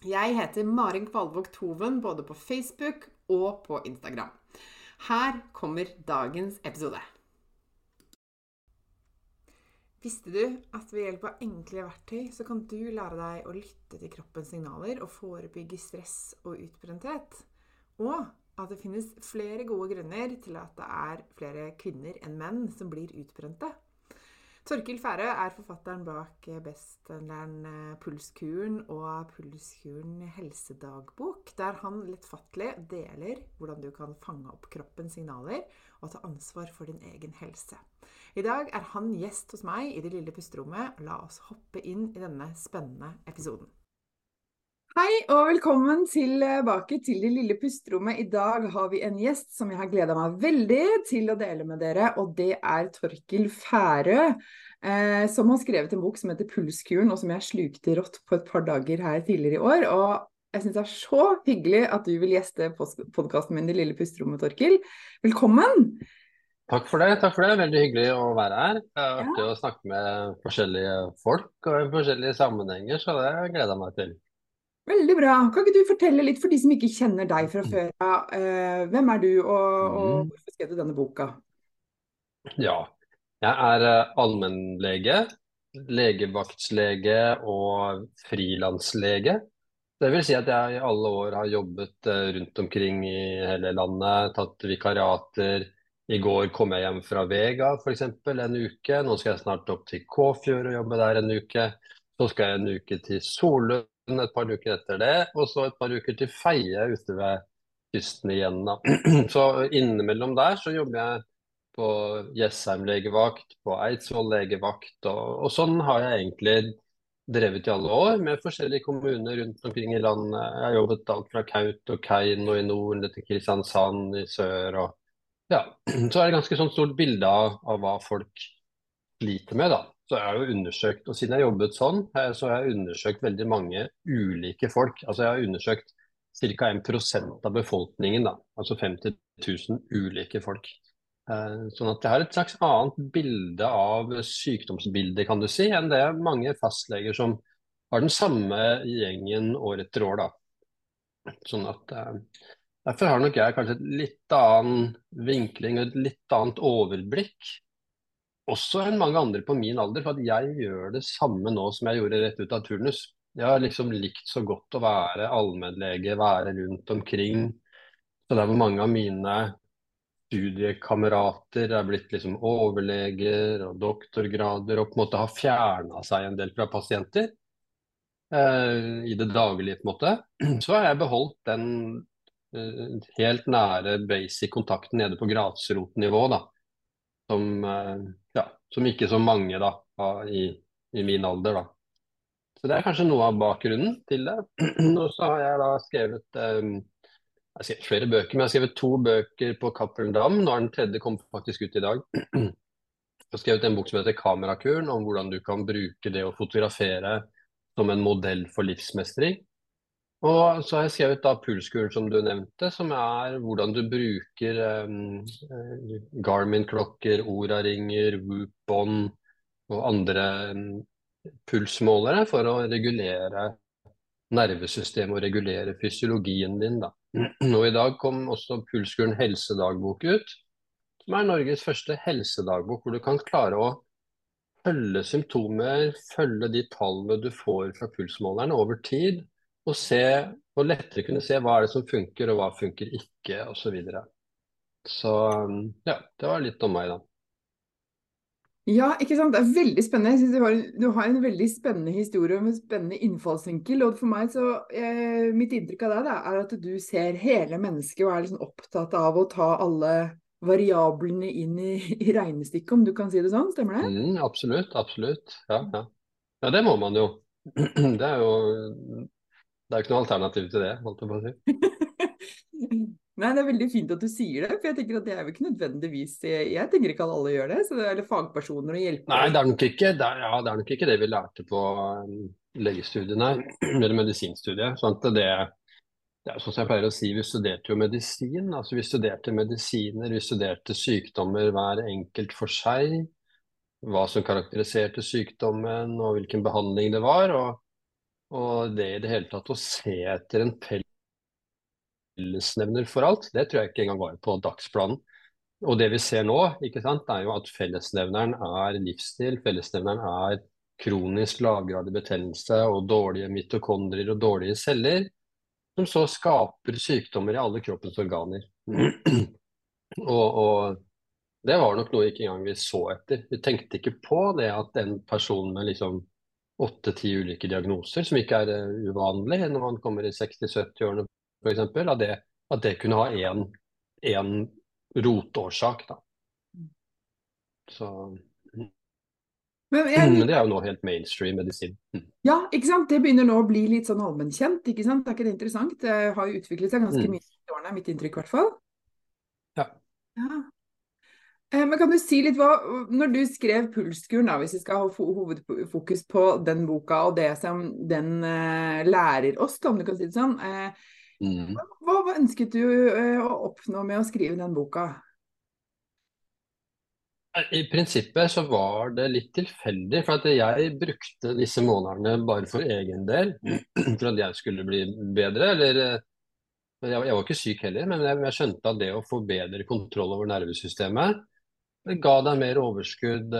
Jeg heter Marin Kvalvåg Toven både på Facebook og på Instagram. Her kommer dagens episode. Visste du at ved hjelp av enkle verktøy så kan du lære deg å lytte til kroppens signaler og forebygge stress og utbrenthet? Og at det finnes flere gode grunner til at det er flere kvinner enn menn som blir utbrente? Torkil Færø er forfatteren bak bestselgeren eh, Pulskuren og Pulskuren helsedagbok, der han lettfattelig deler hvordan du kan fange opp kroppens signaler og ta ansvar for din egen helse. I dag er han gjest hos meg i det lille pusterommet. La oss hoppe inn i denne spennende episoden. Hei og velkommen tilbake til Det lille pusterommet. I dag har vi en gjest som jeg har gleda meg veldig til å dele med dere, og det er Torkil Færø. Eh, som har skrevet en bok som heter Pulskuren, og som jeg slukte rått på et par dager her tidligere i år. Og jeg syns det er så hyggelig at du vil gjeste podkasten min Det lille pusterommet, Torkil. Velkommen! Takk for det. takk for det. Veldig hyggelig å være her. Det er artig ja. å snakke med forskjellige folk og i forskjellige sammenhenger, så det gleder jeg meg til. Veldig bra. Kan ikke du fortelle litt for de som ikke kjenner deg fra før av. Eh, hvem er du, og, og, mm. hvorfor skrev du denne boka? Ja, jeg er eh, allmennlege, legevaktslege og frilanslege. Det vil si at jeg i alle år har jobbet eh, rundt omkring i hele landet, tatt vikariater. I går kom jeg hjem fra Vega f.eks. en uke. Nå skal jeg snart opp til Kåfjord og jobbe der en uke. Så skal jeg en uke til Solund et par uker etter det, og så et par uker til Feie ute ved kysten igjen. da. Så innimellom der så jobber jeg på Jessheim legevakt, på Eidsvoll legevakt, og, og, sånn har jeg egentlig drevet i alle år med forskjellige kommuner rundt omkring i landet. Jeg har jobbet alt fra Kautokeino i nord til Kristiansand i sør. og ja, Så er det ganske sånn stort bilde av, av hva folk sliter med. da så jeg har jo undersøkt, og Siden jeg har jobbet sånn, eh, så har jeg undersøkt veldig mange ulike folk. Altså Jeg har undersøkt ca. 1% av befolkningen, da, altså 50 000 ulike folk. Eh, sånn at jeg har et slags annet bilde av sykdomsbildet kan du si, enn det mange fastleger som har den samme gjengen år etter år. da. Sånn at eh, Derfor har nok jeg kanskje et litt annen vinkling og et litt annet overblikk også enn mange andre på min alder, for at jeg gjør det samme nå som jeg gjorde rett ut av turnus. Jeg har liksom likt så godt å være allmennlege, være rundt omkring. Så det er hvor mange av mine studiekamerater er blitt liksom overleger og doktorgrader og på en måte har fjerna seg en del fra pasienter eh, i det daglige, på en måte. Så har jeg beholdt den eh, helt nære basic kontakten nede på grasrotnivå, da. Som eh, ja, som ikke så mange da, i, i, min alder. da. Så Det er kanskje noe av bakgrunnen til det. Og så har jeg da skrevet um, jeg har skrevet flere bøker, men jeg har skrevet to bøker på Cappelen Dam. Nå er den tredje kommet faktisk ut i dag. Jeg har skrevet en bok som heter 'Kamerakuren', om hvordan du kan bruke det å fotografere som en modell for livsmestring. Og så har jeg skrevet da Pulskuren, som du nevnte, som er hvordan du bruker um, Garmin-klokker, Ora-ringer, Whoop-bånd og andre um, pulsmålere for å regulere nervesystemet og regulere fysiologien din. Da. Og I dag kom også Pulskuren helsedagbok ut, som er Norges første helsedagbok, hvor du kan klare å følge symptomer, følge de tallene du får fra pulsmålerne over tid, og, se, og lettere kunne se hva er det som funker, og hva funker ikke, osv. Så, videre. så ja, det var litt om meg, da. Ja, ikke sant. Det er veldig spennende. Jeg synes du har, du har en veldig spennende historie med en spennende innfallsvinkel. Og for meg så, eh, Mitt inntrykk av deg da, er at du ser hele mennesket og er liksom opptatt av å ta alle variablene inn i, i regnestykket, om du kan si det sånn. Stemmer det? Mm, absolutt. Absolutt. Ja, ja. ja, det må man jo. Det er jo Det er jo ikke noe alternativ til det, holdt jeg på å si. Nei, Det er veldig fint at du sier det, for jeg tenker at det er jo ikke nødvendigvis Jeg tenker ikke at alle gjør det, så det er fagpersoner og hjelpere. Nei, det er nok ikke det, ja, det, er nok ikke det vi lærte på um, legestudiene, eller medisinstudiet. Sant? det, det er sånn som jeg pleier å si, Vi studerte jo medisin. altså Vi studerte medisiner, vi studerte sykdommer hver enkelt for seg. Hva som karakteriserte sykdommen og hvilken behandling det var. Og, og det i det hele tatt å se etter en fellesnevner for alt, det tror jeg ikke engang var på dagsplanen. Og det vi ser nå, ikke sant, er jo at fellesnevneren er livsstil, fellesnevneren er kronisk lavgradig betennelse og dårlige mitokondrier og dårlige celler, som så skaper sykdommer i alle kroppens organer. og, og, det var nok noe ikke engang vi så etter. Vi tenkte ikke på det at en person med liksom åtte-ti ulike diagnoser, som ikke er uh, uvanlig når man kommer i 60-70-årene f.eks., at, det, at det kunne ha én rotårsak. Da. Så men, jeg, det er jo nå helt mainstream medisin. Mm. Ja, ikke sant. Det begynner nå å bli litt sånn allmennkjent, ikke sant. Er ikke det interessant? Det har jo utviklet seg ganske mm. mye i årene, mitt inntrykk i hvert fall. Ja. ja. Eh, men kan du si litt hva Når du skrev Pulskuren, da, hvis vi skal ha hovedfokus på den boka og det som den uh, lærer oss, om du kan si det sånn. Uh, Mm. Hva, hva, ønsket du uh, å oppnå med å skrive den boka? I prinsippet så var det litt tilfeldig, for at jeg brukte disse månedene bare for egen del. For at jeg skulle bli bedre. Eller jeg, jeg var ikke syk heller, men jeg, jeg, skjønte at det å få bedre kontroll over nervesystemet ga deg mer overskudd,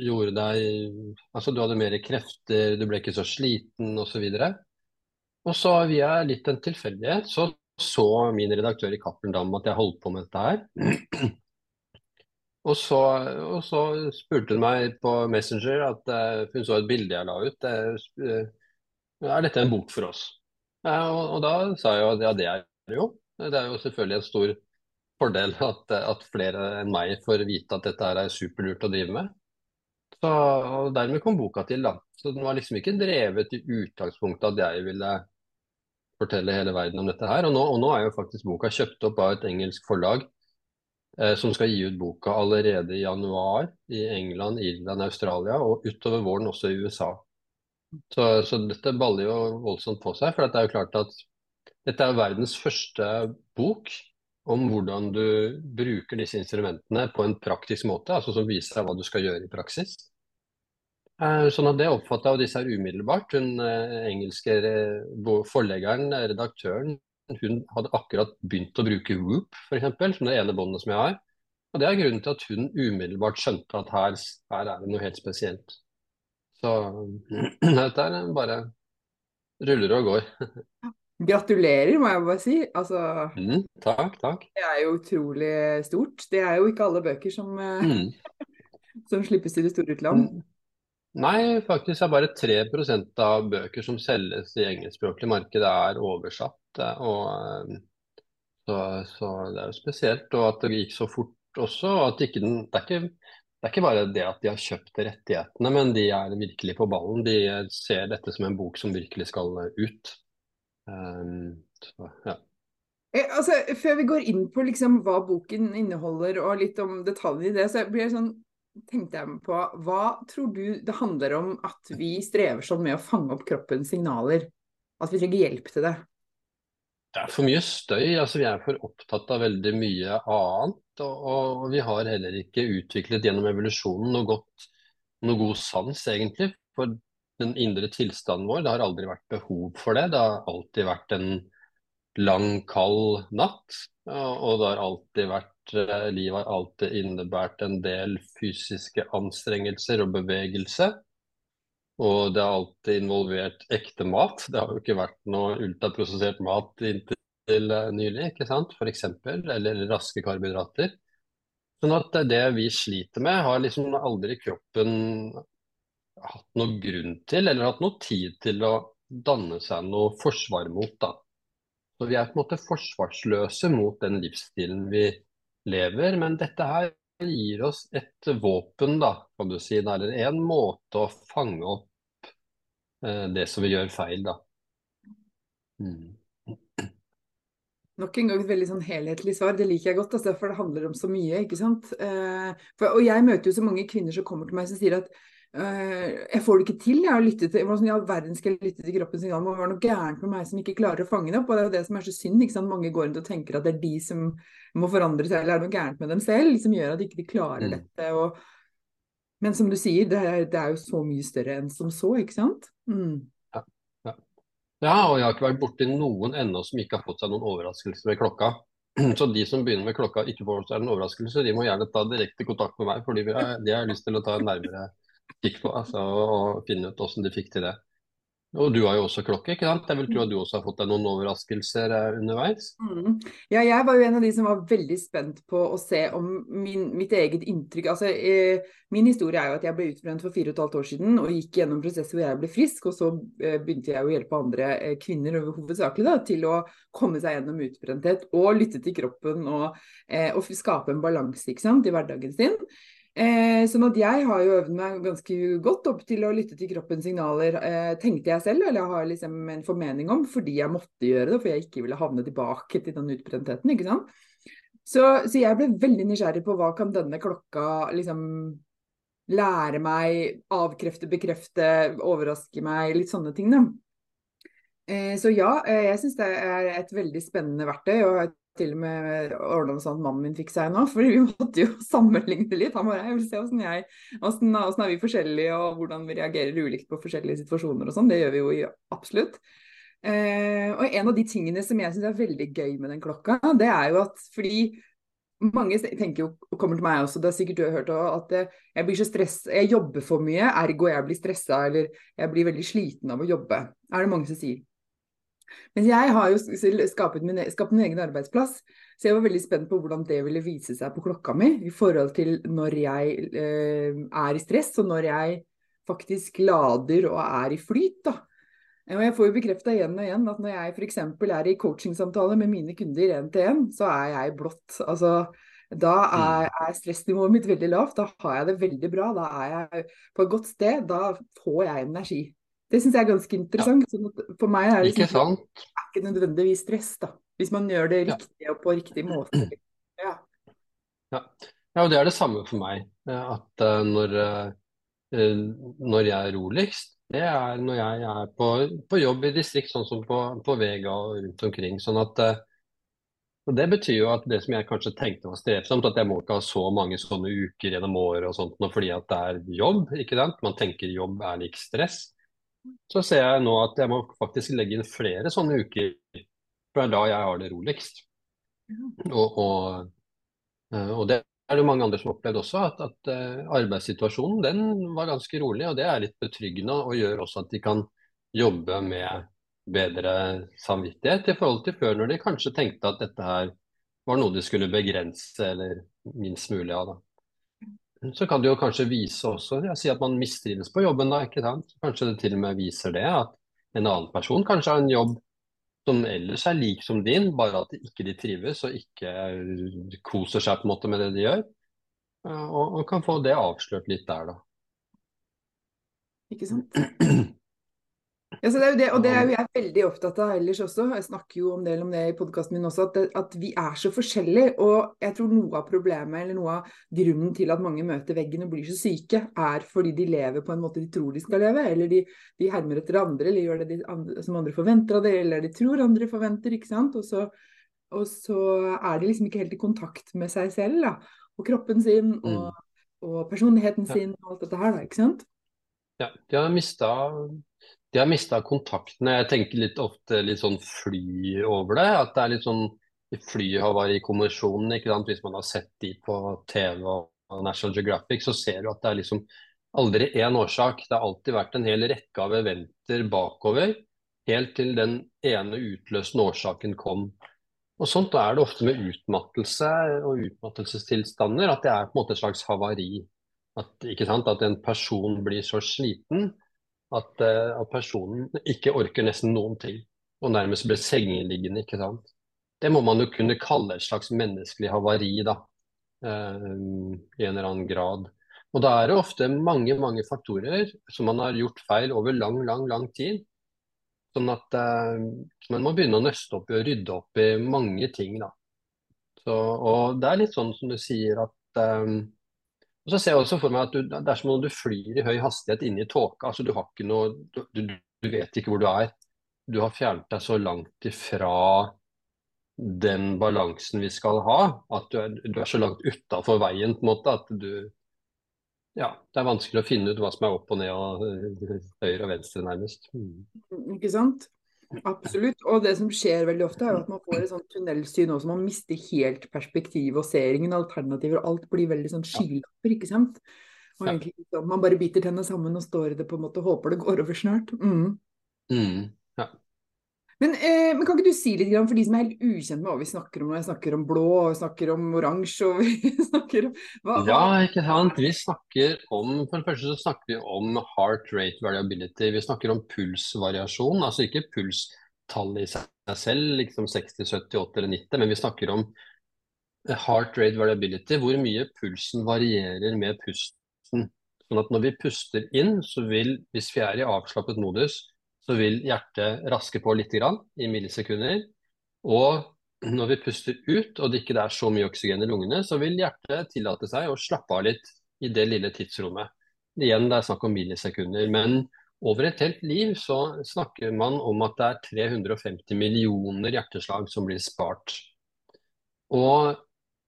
gjorde deg Altså du hadde mer krefter, du ble ikke så sliten osv. Og, så via litt en tilfeldighet så så min redaktør i Cappelen Dam at jeg holdt på med dette her. Og så, og så spurte hun meg på Messenger at uh, hun så et bilde jeg la ut. Uh, er dette en bok for oss? Og, og, da sa jeg at ja, det er det jo. Det er jo selvfølgelig en stor fordel at, at flere enn meg får vite at dette er superlurt å drive med. Så, og Dermed kom boka til. da. Så Den var liksom ikke drevet i utgangspunktet at jeg ville fortelle hele verden om dette her. Og nå, og nå er jo faktisk boka kjøpt opp av et engelsk forlag eh, som skal gi ut boka allerede i januar i England, Irland, Australia og utover våren også i USA. Så, så dette baller jo voldsomt på seg, for det er jo klart at dette er verdens første bok om hvordan du bruker disse instrumentene på en praktisk måte, altså som viser deg hva du skal gjøre i praksis. Eh, sånn at Det oppfatta disse her umiddelbart. Hun eh, engelske forleggeren, redaktøren, hun hadde akkurat begynt å bruke Whoop, f.eks., som det ene båndet som jeg har. Og Det er grunnen til at hun umiddelbart skjønte at her, her er det noe helt spesielt. Så dette er bare ruller og går. Gratulerer, må jeg bare si. Altså, mm, takk, takk. Det er jo utrolig stort. Det er jo ikke alle bøker som, eh, mm. som slippes til det store utland. Mm. Nei, faktisk er bare 3 av bøker som selges i engelskspråklig marked, er oversatt. Og, eh, så, så, det er jo spesielt. Og at det gikk så fort også. og at ikke det, er ikke, det er ikke bare det at de har kjøpt rettighetene, men de er virkelig på ballen. De ser dette som en bok som virkelig skal ut. Um, så, ja. Eh, altså, før vi går inn på liksom, hva boken inneholder og litt om detaljene i det, så blir jeg sånn tenkte jeg på, hva tror du det handler om at vi strever sånn med å fange opp kroppens signaler? At vi trenger hjelp til det? Det er for mye støy. altså Vi er for opptatt av veldig mye annet. Og, og vi har heller ikke utviklet gjennom evolusjonen noe godt, noe god sans, egentlig, for den indre tilstanden vår. Det har aldri vært behov for det. Det har alltid vært en lang, kald natt. Og det har alltid vært eh, Livet har alltid innebært en del fysiske anstrengelser og bevegelse. Og det har alltid involvert ekte mat. Det har jo ikke vært noe ultraprosessert mat inntil eh, nylig, ikke sant, f.eks. Eller raske karbohydrater. Sånn at det vi sliter med, har liksom aldri kroppen noe grunn til, eller hatt noe tid til å danne seg noe forsvar mot. da. Så vi er på en måte forsvarsløse mot den livsstilen vi lever, men dette her gir oss et våpen, da, kan du si. Eller en måte å fange opp eh, det som vi gjør feil, da. Mm. Nok en gang et veldig sånn helhetlig svar. Det liker jeg godt, altså, for det handler om så mye. ikke sant? Eh, for, og jeg møter jo så mange kvinner som kommer til meg som sier at jeg får det ikke til. Jeg har lyttet til, sånn, I all verden skal jeg lytte til kroppens signal. Det må være noe gærent med meg som ikke klarer å fange det opp. og Det er jo det som er så synd. ikke sant? Mange går rundt og tenker at det er de som må forandre seg, eller er det noe gærent med dem selv som gjør at de ikke klarer mm. dette. Og... Men som du sier, det er, det er, jo så mye større enn som så, ikke sant? Mm. Ja, og jeg har ikke vært borti noen ennå som ikke har fått seg noen overraskelse med klokka. Så de som begynner med klokka ikke får seg en overraskelse, de må gjerne ta direkte kontakt med meg, fordi de har lyst til å ta en nærmere kikk på altså, og finne ut hvordan de fikk til det. Og du har jo også klokke, ikke sant? Jeg vil tro at du også har fått deg noen overraskelser eh, underveis? Mm. Ja, jeg var jo en av de som var veldig spent på å se om min, mitt eget inntrykk Altså, eh, min historie er jo at jeg ble utbrent for fire og et halvt år siden og gikk gjennom prosesser hvor jeg ble frisk, og så eh, begynte jeg å hjelpe andre eh, kvinner hovedsakelig da, til å komme seg gjennom utbrenthet og lytte til kroppen og, eh, og skape en balanse ikke sant, i hverdagen sin. Eh, sånn at jeg har jo øvd meg ganske godt opp til å lytte til kroppens signaler, eh, tenkte jeg selv, eller jeg har liksom en formening om, fordi jeg måtte gjøre det, for jeg ikke ville havne tilbake til den utbrentheten. ikke sant? Så, så, jeg ble veldig nysgjerrig på hva kan denne klokka liksom lære meg, avkrefte, bekrefte, overraske meg, litt sånne ting, da. Eh, så ja, eh, jeg syns det er et veldig spennende verktøy. og til og med ordna sånn at mannen min fikk seg nå, for vi måtte jo sammenligne litt. Han bare jeg vil se åssen jeg åssen er vi forskjellige og hvordan vi reagerer ulikt på forskjellige situasjoner og sånn. Det gjør vi jo absolutt. Eh, og en av de tingene som jeg syns er veldig gøy med den klokka, det er jo at fordi mange tenker jo, og kommer til meg også, det er sikkert du har hørt også, at jeg blir så stress, jeg jobber for mye, ergo jeg blir stressa eller jeg blir veldig sliten av å jobbe. Er det mange som sier. Men jeg har jo skapt min, e, skapt min, egen arbeidsplass, så jeg var veldig spent på hvordan det ville vise seg på klokka mi i forhold til når jeg eh, er i stress, og når jeg faktisk lader og er i flyt. da. Og jeg får jo bekrefta igjen og igjen at når jeg f.eks. er i coachingsamtale med mine kunder én til én, så er jeg blått. Altså, da er, mm. er stressnivået mitt veldig lavt. Da har jeg det veldig bra. Da er jeg på et godt sted. Da får jeg energi. Det syns jeg er ganske interessant. Ja. Sånn for meg er det ikke, liksom, er ikke nødvendigvis stress, da. Hvis man gjør det riktig og på riktig måte. Ja. ja. ja og det er det samme for meg. At uh, når, uh, når jeg er roligst, det er når jeg er på, på jobb i distrikt, sånn som på, på Vega og rundt omkring. sånn at og Det betyr jo at det som jeg kanskje tenkte var strevsomt, at jeg må ikke ha så mange sånne uker gjennom året og sånt, fordi at det er jobb. ikke sant? Man tenker jobb er lik stress så ser jeg nå at jeg må faktisk legge inn flere sånne uker. For det er da jeg har det roligst. Og, og, eh, og det er det mange andre som har opplevd også, at, at uh, arbeidssituasjonen den var ganske rolig. Og det er litt betryggende og gjør også at de kan jobbe med bedre samvittighet i forhold til før, når de kanskje tenkte at dette her var noe de skulle begrense eller minst mulig av. da så kan det jo kanskje vise også Jeg sier at man mistrives på jobben da, ikke sant. Kanskje det til og med viser det at en annen person kanskje har en jobb som ellers er lik som din, bare at ikke de trives og ikke koser seg på en måte med det de gjør. Og, og kan få det avslørt litt der, da. Ikke sant. Ja, det det, og det er jo jeg veldig opptatt av ellers også. Jeg snakker jo en del om det i podkasten min også, at, det, at, vi er så forskjellige. Og jeg tror noe av problemet, eller noe av grunnen til at mange møter veggen og blir så syke, er fordi de lever på en måte de tror de skal leve. Eller de, de hermer etter andre, eller gjør det de andre, som andre forventer av det, eller de tror andre forventer, ikke sant. Og så, og så er de liksom ikke helt i kontakt med seg selv, da. Og kroppen sin, og, mm. og personligheten sin, og alt dette her, da, ikke sant. Ja, de har mista de har mista kontaktene. Jeg tenker litt ofte litt sånn fly over det. At det er litt sånn flyhavarikommisjonen, ikke sant. Hvis man har sett de på TV og National Geographic, så ser du at det er liksom aldri én årsak. Det har alltid vært en hel rekke av eventer bakover, helt til den ene utløsende årsaken kom. Og Sånt er det ofte med utmattelse og utmattelsestilstander, at det er på en måte et slags havari. At, at en person blir så sliten at, uh, at, personen ikke orker nesten noen ting, og nærmest blir sengeliggende. ikke sant? Det må man jo kunne kalle et slags menneskelig havari, da, uh, i en eller annen grad. Og da er det ofte mange mange faktorer som man har gjort feil over lang, lang, lang tid. Sånn at uh, man må begynne å nøste opp i og rydde opp i mange ting. da. Så, og det er litt sånn som du sier at um, og så ser jeg også for meg at du, Det er som om du flyr i høy hastighet inn i tåka. Altså, du, du, du, vet ikke hvor du er. Du har fjernet deg så langt ifra den balansen vi skal ha, at du er, du er så langt utafor veien på en måte at du Ja, det er vanskelig å finne ut hva som er opp og ned og høyre og venstre, nærmest. Mm. Ikke sant? Absolutt. Og det som skjer veldig ofte, er at man får et sånt tunnelsyn også. Man mister helt perspektivet og ser ingen alternativer. og Alt blir veldig sånn skylapper, ikke sant. Og egentlig, sånn, man bare biter tennene sammen og står i det på en måte og håper det går over snart. Mm. Mm. Ja. Men, eh, men, kan ikke du si litt for de som er helt ukjent med hva vi snakker om når jeg snakker om blå og snakker om oransje og vi snakker om hva, Ja, ikke sant. Vi snakker om For det første så snakker vi om heart rate variability. Vi snakker om pulsvariasjon. Altså ikke pulstall i seg selv, liksom 60, 70, 80 eller 90, men vi snakker om heart rate variability, hvor mye pulsen varierer med pusten. Sånn at når vi puster inn, så vil, hvis vi er i avslappet modus, så vil hjertet raske på litt grann, i millisekunder. Og når vi puster ut, og det ikke er så mye oksygen i lungene, så vil hjertet tillate seg å slappe av litt i det lille tidsrommet. Igjen, det er snakk om millisekunder. Men over et helt liv så snakker man om at det er 350 millioner hjerteslag som blir spart. Og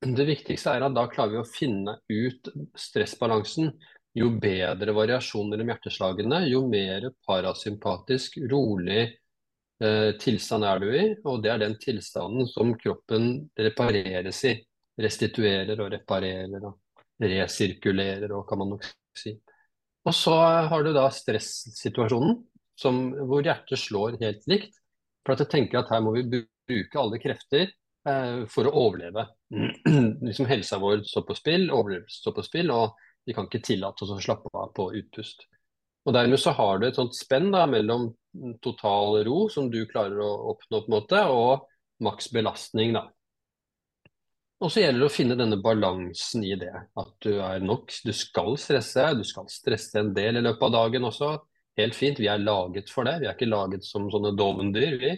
det viktigste er at da klarer vi å finne ut stressbalansen jo bedre variasjoner mellom hjerteslagene, jo mer parasympatisk, rolig eh, tilstand er du i. Og det er den tilstanden som kroppen repareres i. Restituerer og reparerer og resirkulerer, og kan man nok si. Og så har du da stressituasjonen, hvor hjertet slår helt likt. For at jeg tenker at her må vi bruke alle krefter eh, for å overleve. liksom Helsa vår står på spill, overlevelse står på spill. og vi kan ikke tillate oss å slappe av på utpust. Og Dermed så har du et sånt spenn da, mellom total ro, som du klarer å oppnå, på en måte, og maks belastning. da. Og så gjelder det å finne denne balansen i det. At du er nok. Du skal stresse. Du skal stresse en del i løpet av dagen også. Helt fint, vi er laget for det. Vi er ikke laget som sånne dovendyr, vi.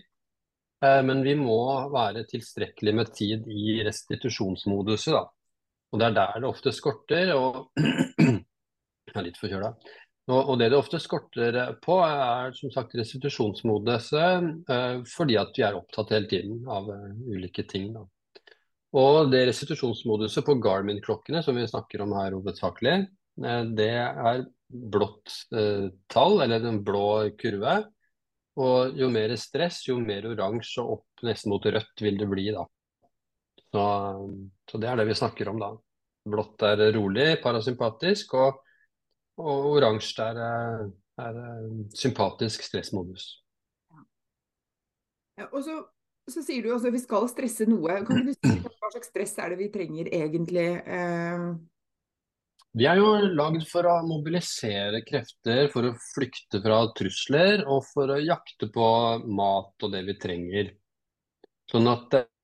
Eh, men vi må være tilstrekkelig med tid i restitusjonsmoduset, da. Og det er der det ofte skorter. og Jeg er litt forkjøla. Og, det det ofte skorter på, er som sagt restitusjonsmoduset, eh, fordi at vi er opptatt hele tiden av uh, ulike ting. Da. Og det restitusjonsmoduset på Garmin-klokkene, som vi snakker om her hovedsakelig, eh, det er blått eh, tall, eller en blå kurve. Og jo mer stress, jo mer oransje og opp nesten mot rødt vil det bli. da. Så, så, det er det vi snakker om da. Blått er rolig, parasympatisk, og, og oransje er, er, sympatisk stressmodus. Ja, og så, så, sier du også at vi skal stresse noe. Kan du si hva slags stress er det vi trenger egentlig? Eh... Vi er jo lagd for å mobilisere krefter, for å flykte fra trusler og for å jakte på mat og det vi trenger. Sånn at Eh,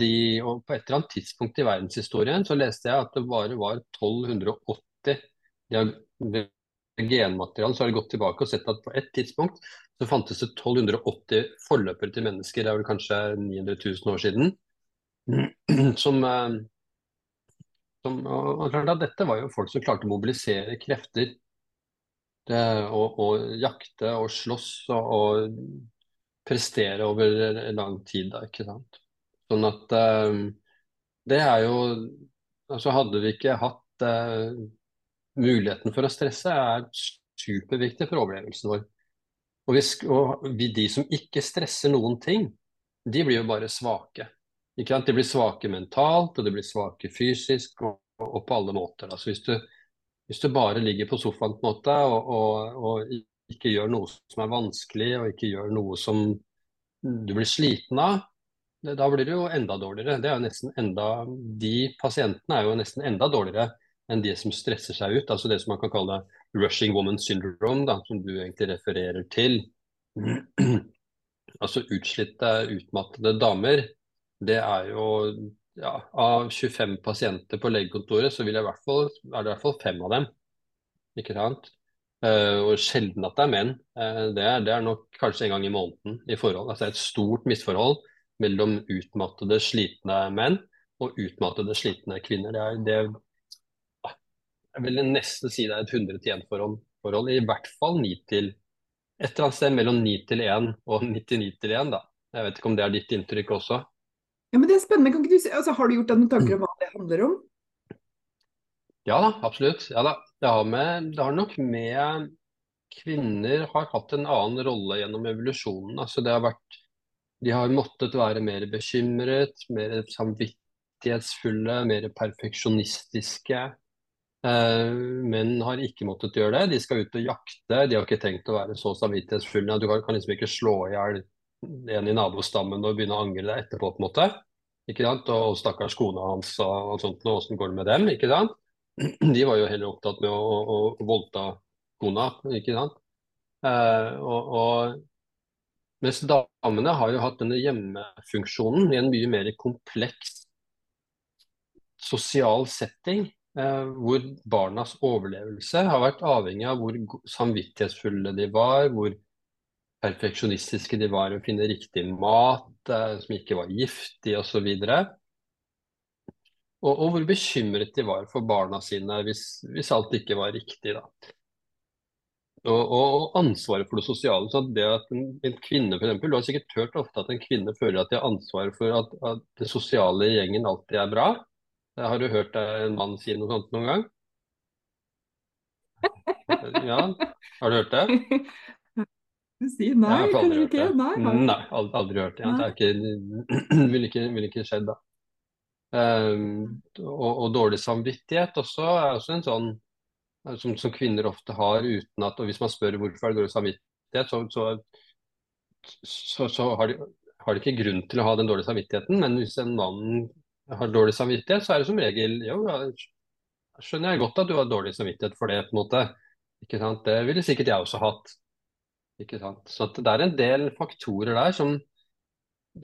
de, og på et eller annet tidspunkt i verdenshistorien så leste jeg at det bare var 1280 genmateriale. Så har jeg gått tilbake og sett at på et tidspunkt så fantes det 1280 forløpere til mennesker. Det er vel kanskje 900 000 år siden. Som, eh, som og klart at Dette var jo folk som klarte å mobilisere krefter. Det, og, og, jakte og slåss og, og prestere over lang tid. Da, ikke sant? Sånn at uh, det er jo Altså hadde vi ikke hatt uh, muligheten for å stresse, er superviktig for overlevelsen vår. Og, hvis, og vi, de som ikke stresser noen ting, de blir jo bare svake. De blir svake mentalt, og de blir svake fysisk og, og på alle måter. Altså hvis, du, hvis, du, bare ligger på sofaen på en måte og, og, og, ikke gjør noe som er vanskelig, og ikke gjør noe som du blir sliten av, da blir det jo enda dårligere. Det er jo nesten enda, de pasientene er jo nesten enda dårligere enn de som stresser seg ut. altså Det som man kan kalle 'rushing woman syndrome', da, som du egentlig refererer til. altså utslitte, utmattede damer det er jo ja, Av 25 pasienter på legekontoret, så vil jeg hvert fall, er det i hvert fall fem av dem. Ikke sant? Uh, og sjelden at det er menn. Uh, det, er, det, er, nok kanskje en gang i måneden i forhold. Altså et stort misforhold mellom utmattede, slitne menn og utmattede, slitne kvinner. Det er, det, jeg vil nesten si det er et 100 til 1-forhold. I hvert fall 9 til et eller annet sted mellom 9 til 1 og 99 til 1. Da. Jeg vet ikke om det er ditt inntrykk også? Ja, men det er spennende. Kan ikke du, altså, har du gjort deg noen tanker om hva det handler om? Ja da, absolutt. Ja, da. Det, har med, det har nok med Kvinner har hatt en annen rolle gjennom evolusjonen. Altså, det har vært, de har måttet være mer bekymret, mer samvittighetsfulle, mer perfeksjonistiske. Eh, menn har ikke måttet gjøre det. De skal ut og jakte. De har ikke tenkt å være så samvittighetsfulle. Du kan liksom ikke slå i hjel en i nabostammen og begynne å angre deg etterpå, på en måte. Ikke sant? Og stakkars kona hans og, og sånt, og åssen går det med dem? ikke sant? De var jo heller opptatt med å, å, å voldta kona, ikke sant. Eh, og, og, mens damene har jo hatt denne hjemmefunksjonen i en mye mer kompleks sosial setting, eh, hvor barnas overlevelse har vært avhengig av hvor samvittighetsfulle de var, hvor perfeksjonistiske de var å finne riktig mat, eh, som ikke var giftig osv. Og, og, og hvor bekymret de var for barna sine hvis, hvis alt ikke var riktig. da. Og, og, ansvaret for det sosiale. så det at En, en kvinne for eksempel, Du har sikkert hørt ofte at en kvinne føler at de har ansvar for at, at det sosiale i gjengen alltid er bra. Har du hørt en mann si noe sånt noen gang? Ja, har du hørt det? Si nei, kanskje ikke? Nei, har... nei aldri, hørt det. Det ikke, vil, ikke, vil ikke skjedd, da. Um, og, og, dårlig samvittighet også er også en sånn som, som, kvinner ofte har uten at Og hvis man spør hvorfor det dårlig samvittighet, så, så, så har, de, har, de, ikke grunn til å ha den dårlige samvittigheten. Men hvis en mann har dårlig samvittighet, så er det som regel Jo, da skjønner jeg godt at du har dårlig samvittighet for det, på en måte. Ikke sant? Det ville sikkert jeg også hatt. Ikke sant? Så det er en del faktorer der som,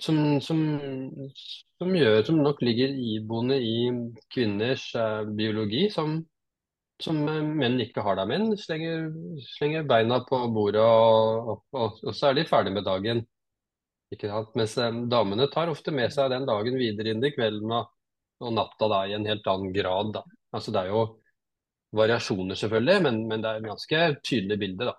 som, som, som, gjør, som nok ligger iboende i kvinners eh, biologi, som, som menn ikke har. da. Menn slenger, slenger beina på bordet, og, og, og, så er de ferdig med dagen. Ikke sant? Mens eh, damene tar ofte med seg den dagen videre inn i kvelden og, og natta da, i en helt annen grad. da. Altså Det er jo variasjoner, selvfølgelig, men, men det er et ganske tydelig bilde. da.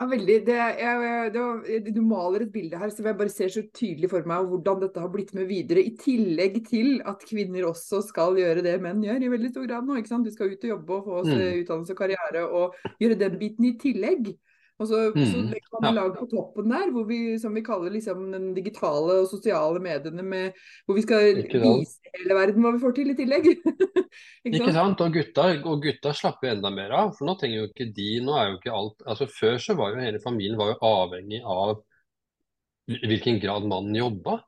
Ja, veldig. Det, jeg, det, du maler et bilde her som jeg bare ser så tydelig for meg hvordan dette har blitt med videre. I tillegg til at kvinner også skal gjøre det menn gjør i veldig stor grad nå. ikke sant? Du skal ut og jobbe og få oss mm. utdannelse og karriere og gjøre den biten i tillegg. Og så, mm. så legger man ja. lag på toppen der, hvor vi, som vi kaller liksom den digitale og sosiale mediene, med, hvor vi skal vise hele verden hva vi får til i tillegg. ikke, sant? ikke sant? Og gutta, og gutta slapper jo enda mer av. For nå trenger jo ikke de nå er jo ikke alt, altså Før så var jo hele familien var jo avhengig av hvilken grad mannen jobba.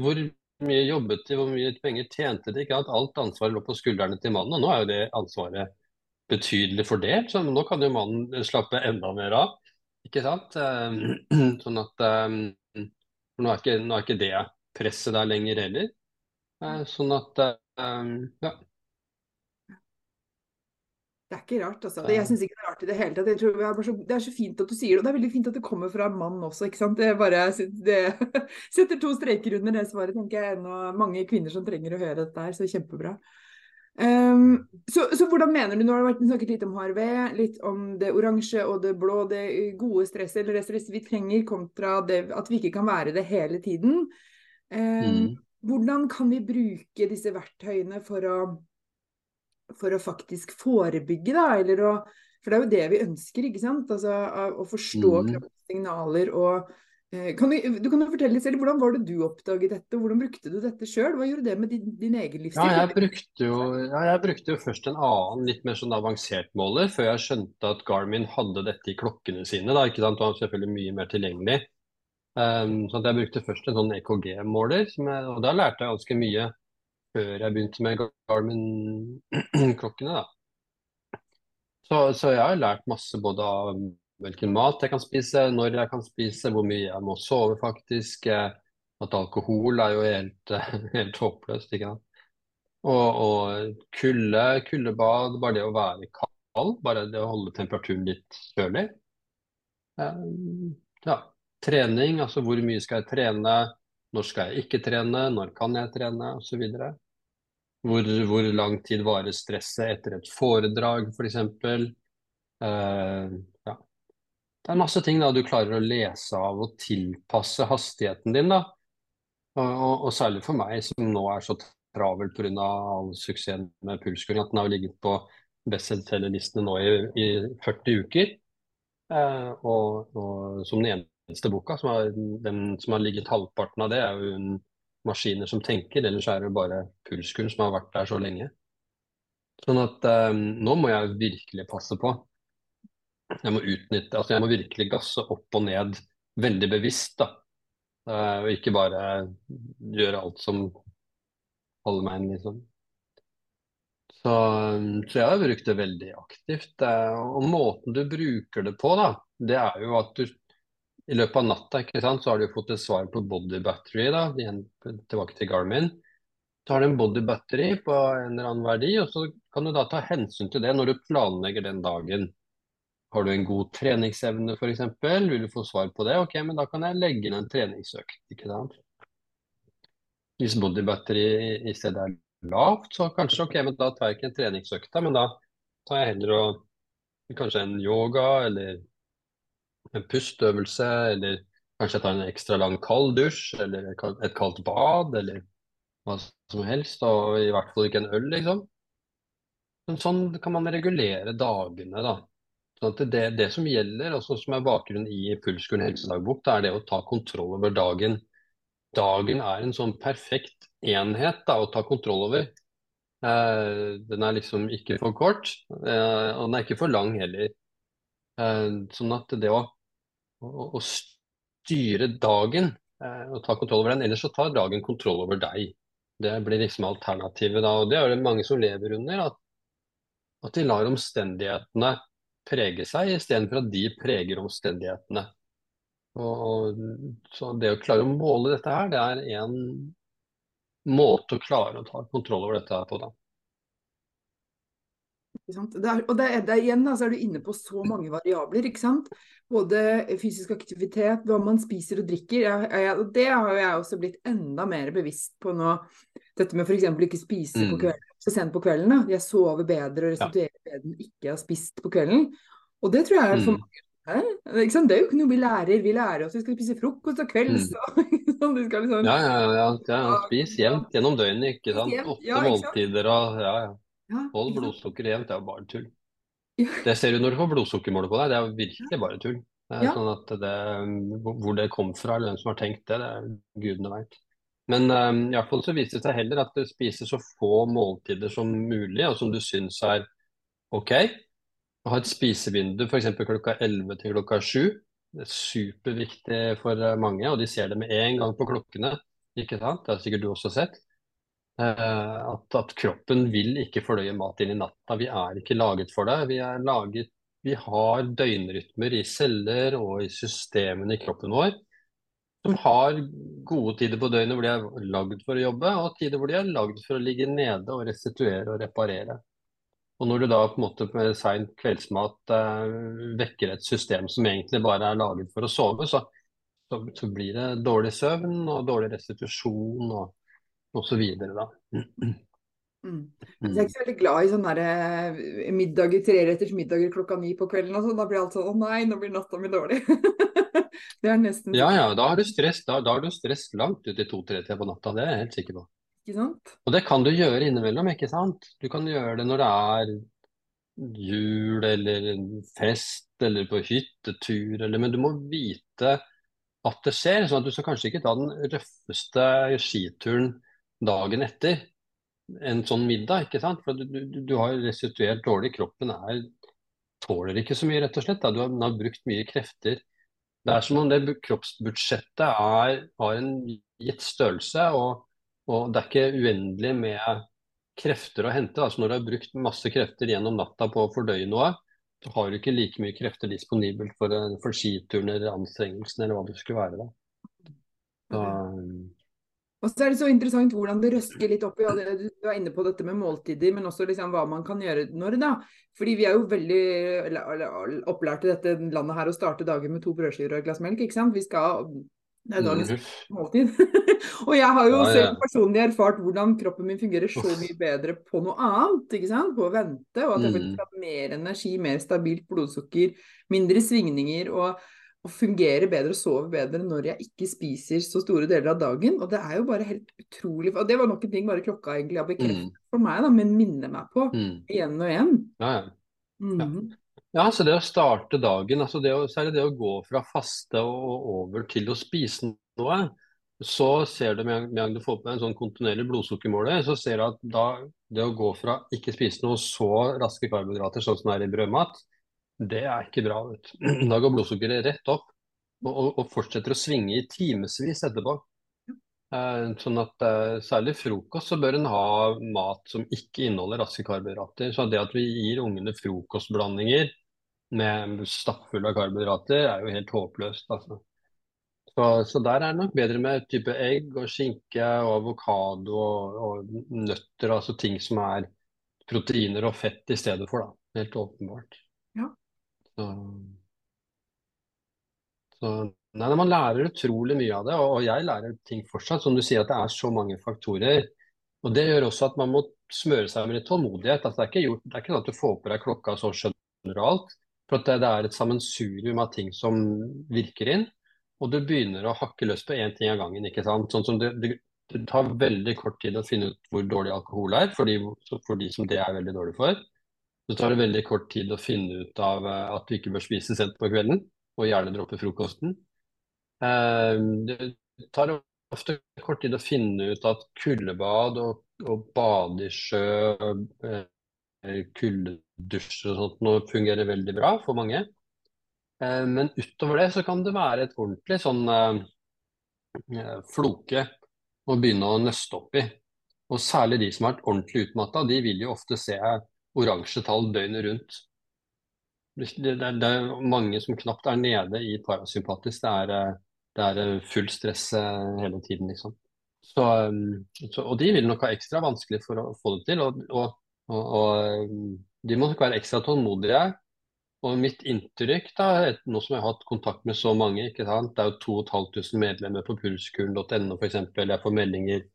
Hvor mye jobbet de, hvor mye penger tjente de. ikke at Alt ansvaret lå på skuldrene til mannen, og nå er jo det ansvaret betydelig fordelt. Så nå kan jo mannen slappe enda mer av. Ikke sant? Ehm, sånn at um, nå, er ikke, nå er ikke det presset der lenger heller. Eh, sånn at um, ja. Det er ikke rart, altså. Det, jeg syns ikke det er rart i det hele tatt. Det så, det, er så, fint at du sier det, og det er veldig fint at det kommer fra en mann også. ikke sant? Det bare det, setter to streker under det svaret, tenker jeg. Ennå mange kvinner som trenger å høre dette her, så kjempebra. Um, så, så, hvordan mener du, nå har det snakket litt om HRV, litt om det oransje og det blå, det gode stresset, eller det stresset vi trenger, kontra det at vi ikke kan være det hele tiden. Um, mm. Hvordan kan vi bruke disse verktøyene for å for å faktisk forebygge, da, eller å For det er jo det vi ønsker, ikke sant? Altså å forstå Mm. kroppens signaler og kan du, du kan jo fortelle selv, Hvordan var det du oppdaget dette, hvordan brukte du dette sjøl? Hva gjorde det med din, din egen Ja, jeg brukte jo, ja, jeg brukte jo først en annen, litt mer sånn avansert måler, før jeg skjønte at Garmin hadde dette i klokkene sine. da, ikke sant? Det var selvfølgelig mye mer tilgjengelig. Um, så jeg brukte først en sånn EKG-måler, og da lærte jeg ganske mye før jeg begynte med Garmin-klokkene. Så, så jeg har lært masse både av hvilken mat jeg kan spise, når jeg kan spise, hvor mye jeg må sove faktisk. eh, At alkohol er jo helt, helt håpløst, ikke sant. Og, og kulde, kuldebad, bare det å være kald, bare det å holde temperaturen litt kjølig. Eh, Ja, trening, altså hvor mye skal jeg trene, når skal jeg ikke trene, når kan jeg trene, osv. Hvor, hvor lang tid varer stresset etter et foredrag, f.eks. Eh, ja. Det er masse ting da du klarer å lese av og tilpasse hastigheten din. da. Og, og, og særlig for meg som nå er så travel pga. all suksessen med pulskuren, at den har ligget på bestselgerlistene nå i, i 40 uker. Eh, og, og som den eneste boka som har, den som har ligget halvparten av det, er jo en maskiner som tenker, ellers er det bare pulskuren som har vært der så lenge. Sånn at eh, nå må jeg virkelig passe på. Jeg må utnytte, altså jeg må virkelig gasse opp og ned veldig bevisst, da. Uh, og ikke bare gjøre alt som holder meg inn, liksom. Så, så jeg har brukt det veldig aktivt. Uh, Og måten du bruker det på, da, det er jo at du i løpet av natta ikke sant, så har du fått et svar på body battery, da, igjen tilbake til Garmin. Så har du en body battery på en eller annen verdi, og så kan du da ta hensyn til det når du planlegger den dagen. Har du en god treningsevne f.eks., vil du få svar på det, ok, men da kan jeg legge inn en treningsøkt. ikke sant? Hvis body battery i stedet er lavt, så kanskje ok, men da tar jeg ikke en treningsøkt, men da tar jeg heller og kanskje en yoga eller en pustøvelse, eller kanskje jeg tar en ekstra lang kald dusj, eller et kaldt bad, eller hva som helst, og i hvert fall ikke en øl, liksom. Men sånn kan man regulere dagene, da. Sånn det, det som gjelder, og som er bakgrunnen i Pulskuren helsedagbok, det er det å ta kontroll over dagen. Dagen er en sånn perfekt enhet da, å ta kontroll over. Eh, den er liksom ikke for kort, eh, og den er ikke for lang heller. Eh, sånn at det å, å, å styre dagen eh, og ta kontroll over den, ellers så tar dagen kontroll over deg. Det blir liksom alternativet da, og det er det mange som lever under. At, at de lar omstendighetene prege seg, istedenfor at de preger omstendighetene. Og, så det å klare å måle dette her, det er en måte å klare å ta kontroll over dette her på, da. Ikke sant? Det er, og det er, det er igjen da, så er du inne på så mange variabler. ikke sant? Både fysisk aktivitet, hva man spiser og drikker. Jeg, jeg, det har jeg også blitt enda mer bevisst på nå. Dette med f.eks. ikke spise på Mm. kvelden, så sent på kvelden. da. Jeg sover bedre og restituerer bedre enn ikke har spist på kvelden. Og det tror jeg er for Mm. mange? Det er jo ikke noe vi lærer. Vi lærer oss vi skal spise frokost og kvelds. Mm. skal liksom... Ja, ja, ja, ja, ja. Spis jevnt gjennom døgnet, ikke sant. jevnt, Åtte ja, måltider og ja, ja. Ja, Hold blodsukkeret jevnt, det er jo bare tull. Det ser du når du får blodsukkermålet på deg, det er jo virkelig bare tull. Det er Ja. sånn at det, Hvor det kom fra, eller hvem som har tenkt det, det er gudene veit. Men um, fall så viser det seg heller at du spiser så få måltider som mulig, og som du syns er ok. Å ha et spisevindu f.eks. klokka 11 til klokka 7. Det er superviktig for eh, mange, og de ser det med en gang på klokkene. Ikke sant? Det har sikkert du også sett. Uh, at, at kroppen vil ikke fordøye mat inn i natta. Vi er ikke laget for det. Vi laget Vi har døgnrytmer i celler og i systemene i kroppen vår som har gode tider på døgnet hvor de er lagd for å jobbe, og tider hvor de er lagd for å ligge nede og restituere og reparere. Og når du da på en måte med sein kveldsmat eh, vekker et system som egentlig bare er laget for å sove, så, så, så blir det dårlig søvn og dårlig restitusjon og, så da. Mm. Jeg er ikke så veldig glad i sånne der, eh, middager, treretters middager klokka ni på kvelden. og sånn. Da blir alt sånn Å nei, nå blir natta mi dårlig. det er nesten Ja ja, da har du stress, da, da har du stress langt ut i to-tre-tida på natta, det er jeg helt sikker på. Ikke sant? Og det kan du gjøre innimellom, ikke sant? Du kan gjøre det når det er jul eller fest eller på hyttetur, eller, men du må vite at det skjer. sånn at du skal kanskje ikke ta den røffeste skituren dagen etter en sånn middag, ikke sant? For du, du, du har restituert dårlig. Kroppen er, tåler ikke så mye, rett og slett. Du har, har brukt mye krefter. Det er som om det kroppsbudsjettet er, har en gitt størrelse, og, og det er ikke uendelig med krefter å hente. Altså når du har brukt masse krefter gjennom natta på å fordøye noe, så har du ikke like mye krefter disponibelt for, for skituren eller anstrengelsen eller hva det skulle være. da. Så, og så er det så interessant hvordan det røsker litt opp i Du var inne på dette med måltider, men også liksom hva man kan gjøre når, da. Fordi vi er jo veldig opplært i dette landet her å starte dagen med to brødskiver og et glass melk, ikke sant. Vi skal det er dagens måltid. og jeg har jo ja, ja. selv personlig erfart hvordan kroppen min fungerer så mye bedre på noe annet. ikke sant? På å vente, og at jeg faktisk mm. har mer energi, mer stabilt blodsukker, mindre svingninger. og og fungerer bedre og sover bedre når jeg ikke spiser så store deler av dagen. Og det er jo bare helt utrolig Og det var nok en ting bare klokka egentlig har bekreftet mm. for meg, da, men minner meg på mm. igjen og igjen. Ja, ja. Mm. ja. ja, så det å starte dagen, altså det å, særlig det å gå fra faste og over til å spise noe, så ser du med en gang du får på deg en sånn kontinuerlig blodsukkermåler, så ser du at da det å gå fra ikke spise noe så raske karbohydrater, sånn som det er i brødmat, det er ikke bra. vet du. Da går blodsukkeret rett opp og, og, og fortsetter å svinge i timevis etterpå. Eh, sånn at eh, Særlig frokost så bør en ha mat som ikke inneholder raske karbohydrater. Så det at vi gir ungene frokostblandinger med stappfulle av karbohydrater, er jo helt håpløst. altså. Så, så, der er det nok bedre med type egg og skinke og avokado og, og, nøtter, altså ting som er proteiner og fett i stedet for, da. Helt åpenbart. Så, så nei, Man lærer utrolig mye av det, og jeg lærer ting fortsatt. Som du sier, at det er så mange faktorer. Og Det gjør også at man må smøre seg med litt tålmodighet. Altså, det, er ikke gjort, det er ikke sånn at du får på deg klokka så skjønner du alt. For det, det, er et sammensurium av ting som virker inn. Og du begynner å hakke løs på én ting av gangen. ikke sant? Sånn som det, tar veldig kort tid å finne ut hvor dårlig alkohol er, for de, for de som det er veldig dårlig for. Så tar det veldig kort tid å finne ut av eh, at du ikke bør spise sent på kvelden, og gjerne droppe frokosten. Eh, det tar ofte kort tid å finne ut at kuldebad og, og bade i sjø, kuldedusj og sånt nå fungerer veldig bra for mange. Men utover det så kan det være et ordentlig sånn floke å begynne å nøste opp i. Og særlig de som har vært ordentlig utmatta, de vil jo ofte se oransje tall døgnet rundt. Det, det, det, er mange som knapt er nede i parasympatisk. Det er, eh, det er eh, fullt stress eh, hele tiden, liksom. Så, så, og de vil nok ha ekstra vanskelig for å få det til. Og, og, og de må nok være ekstra tålmodige. Og mitt inntrykk, da, nå som jeg har hatt kontakt med så mange, ikke sant? det er jo 2500 medlemmer på pulskuren.no f.eks. Jeg får meldinger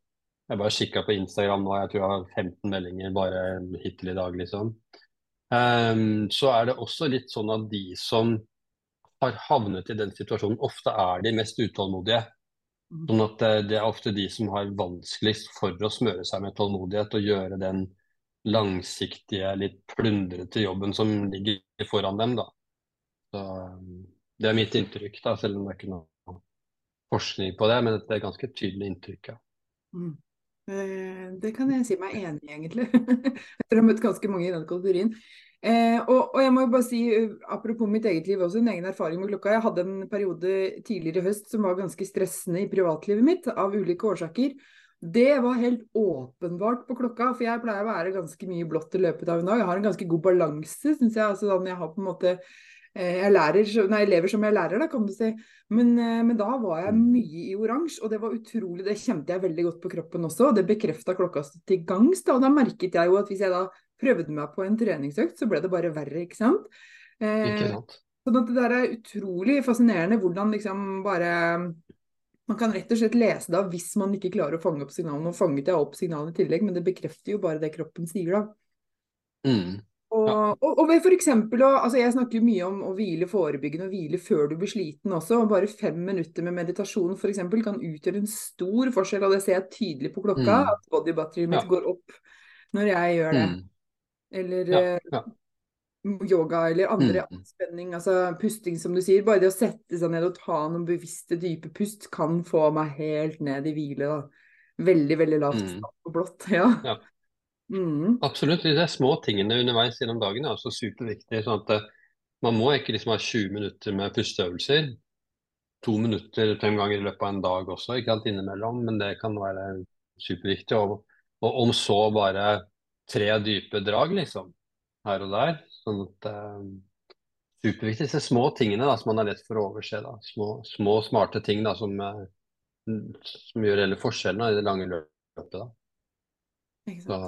jeg bare kikka på Instagram nå, jeg tror jeg har 15 meldinger bare hittil i dag, liksom. Um, så er det også litt sånn at de som har havnet i den situasjonen, ofte er de mest utålmodige. Mm. Sånn at det, det er ofte de som har vanskeligst for å smøre seg med tålmodighet og gjøre den langsiktige, litt plundrete jobben som ligger foran dem. da. Så, det er mitt inntrykk, da, selv om det er ikke noe forskning på det, men det er ganske tydelig inntrykk. Ja. Mm. Eh, det kan jeg si meg enig i, egentlig. Etter å ha møtt ganske mange i den kategorien. Eh, og, og, jeg må jo bare si, apropos mitt eget liv også, en egen erfaring med klokka. Jeg hadde en periode tidligere i høst som var ganske stressende i privatlivet mitt, av ulike årsaker. Det var helt åpenbart på klokka, for jeg pleier å være ganske mye blått i løpet av en dag. Jeg har en ganske god balanse, syns jeg. altså Jeg har på en måte Eh, jeg, lærer, nei, lever som jeg lærer, da, kan du si. Men, eh, men, da var jeg mm. mye i oransje, og det var utrolig. Det kjente jeg veldig godt på kroppen også, og det bekrefta klokka til gangs. Da, og da merket jeg jo at hvis jeg da prøvde meg på en treningsøkt, så ble det bare verre, ikke sant. Eh, ikke sant. Sånn at det der er utrolig fascinerende hvordan liksom bare man kan rett og slett lese det av hvis man ikke klarer å fange opp signalene. Nå fanget jeg opp signalene i tillegg, men det bekrefter jo bare det kroppen sier, da. Mm. Og, og, og ved eksempel, å- altså jeg snakker jo mye om å hvile forebyggende og hvile før du blir sliten også. og Bare fem minutter med meditasjon for eksempel, kan utgjøre en stor forskjell. Og det ser jeg tydelig på klokka, Mm. at bodybatteriet mitt Ja. går opp når jeg gjør det. Mm. Eller Ja, eh, ja. yoga eller andre Mm. anspenning, Altså pusting, som du sier. Bare det å sette seg ned og ta noen bevisste, dype pust kan få meg helt ned i hvile. da. Veldig, veldig lavt Mm. og blått. Ja. Mm. Absolutt. De der små tingene underveis gjennom dagen er også superviktige. sånn at eh, Man må ikke liksom ha 20 minutter med pusteøvelser. To minutter fem ganger i løpet av en dag også, ikke alt innimellom, men det kan være superviktig. Og, og om så bare tre dype drag, liksom, her og der. Sånn at eh, Superviktig. Disse små tingene da, som man er lett for å overse. da. Små, små smarte ting da, som, eh, som gjør hele forskjellen da, i det lange løpet. da. Så,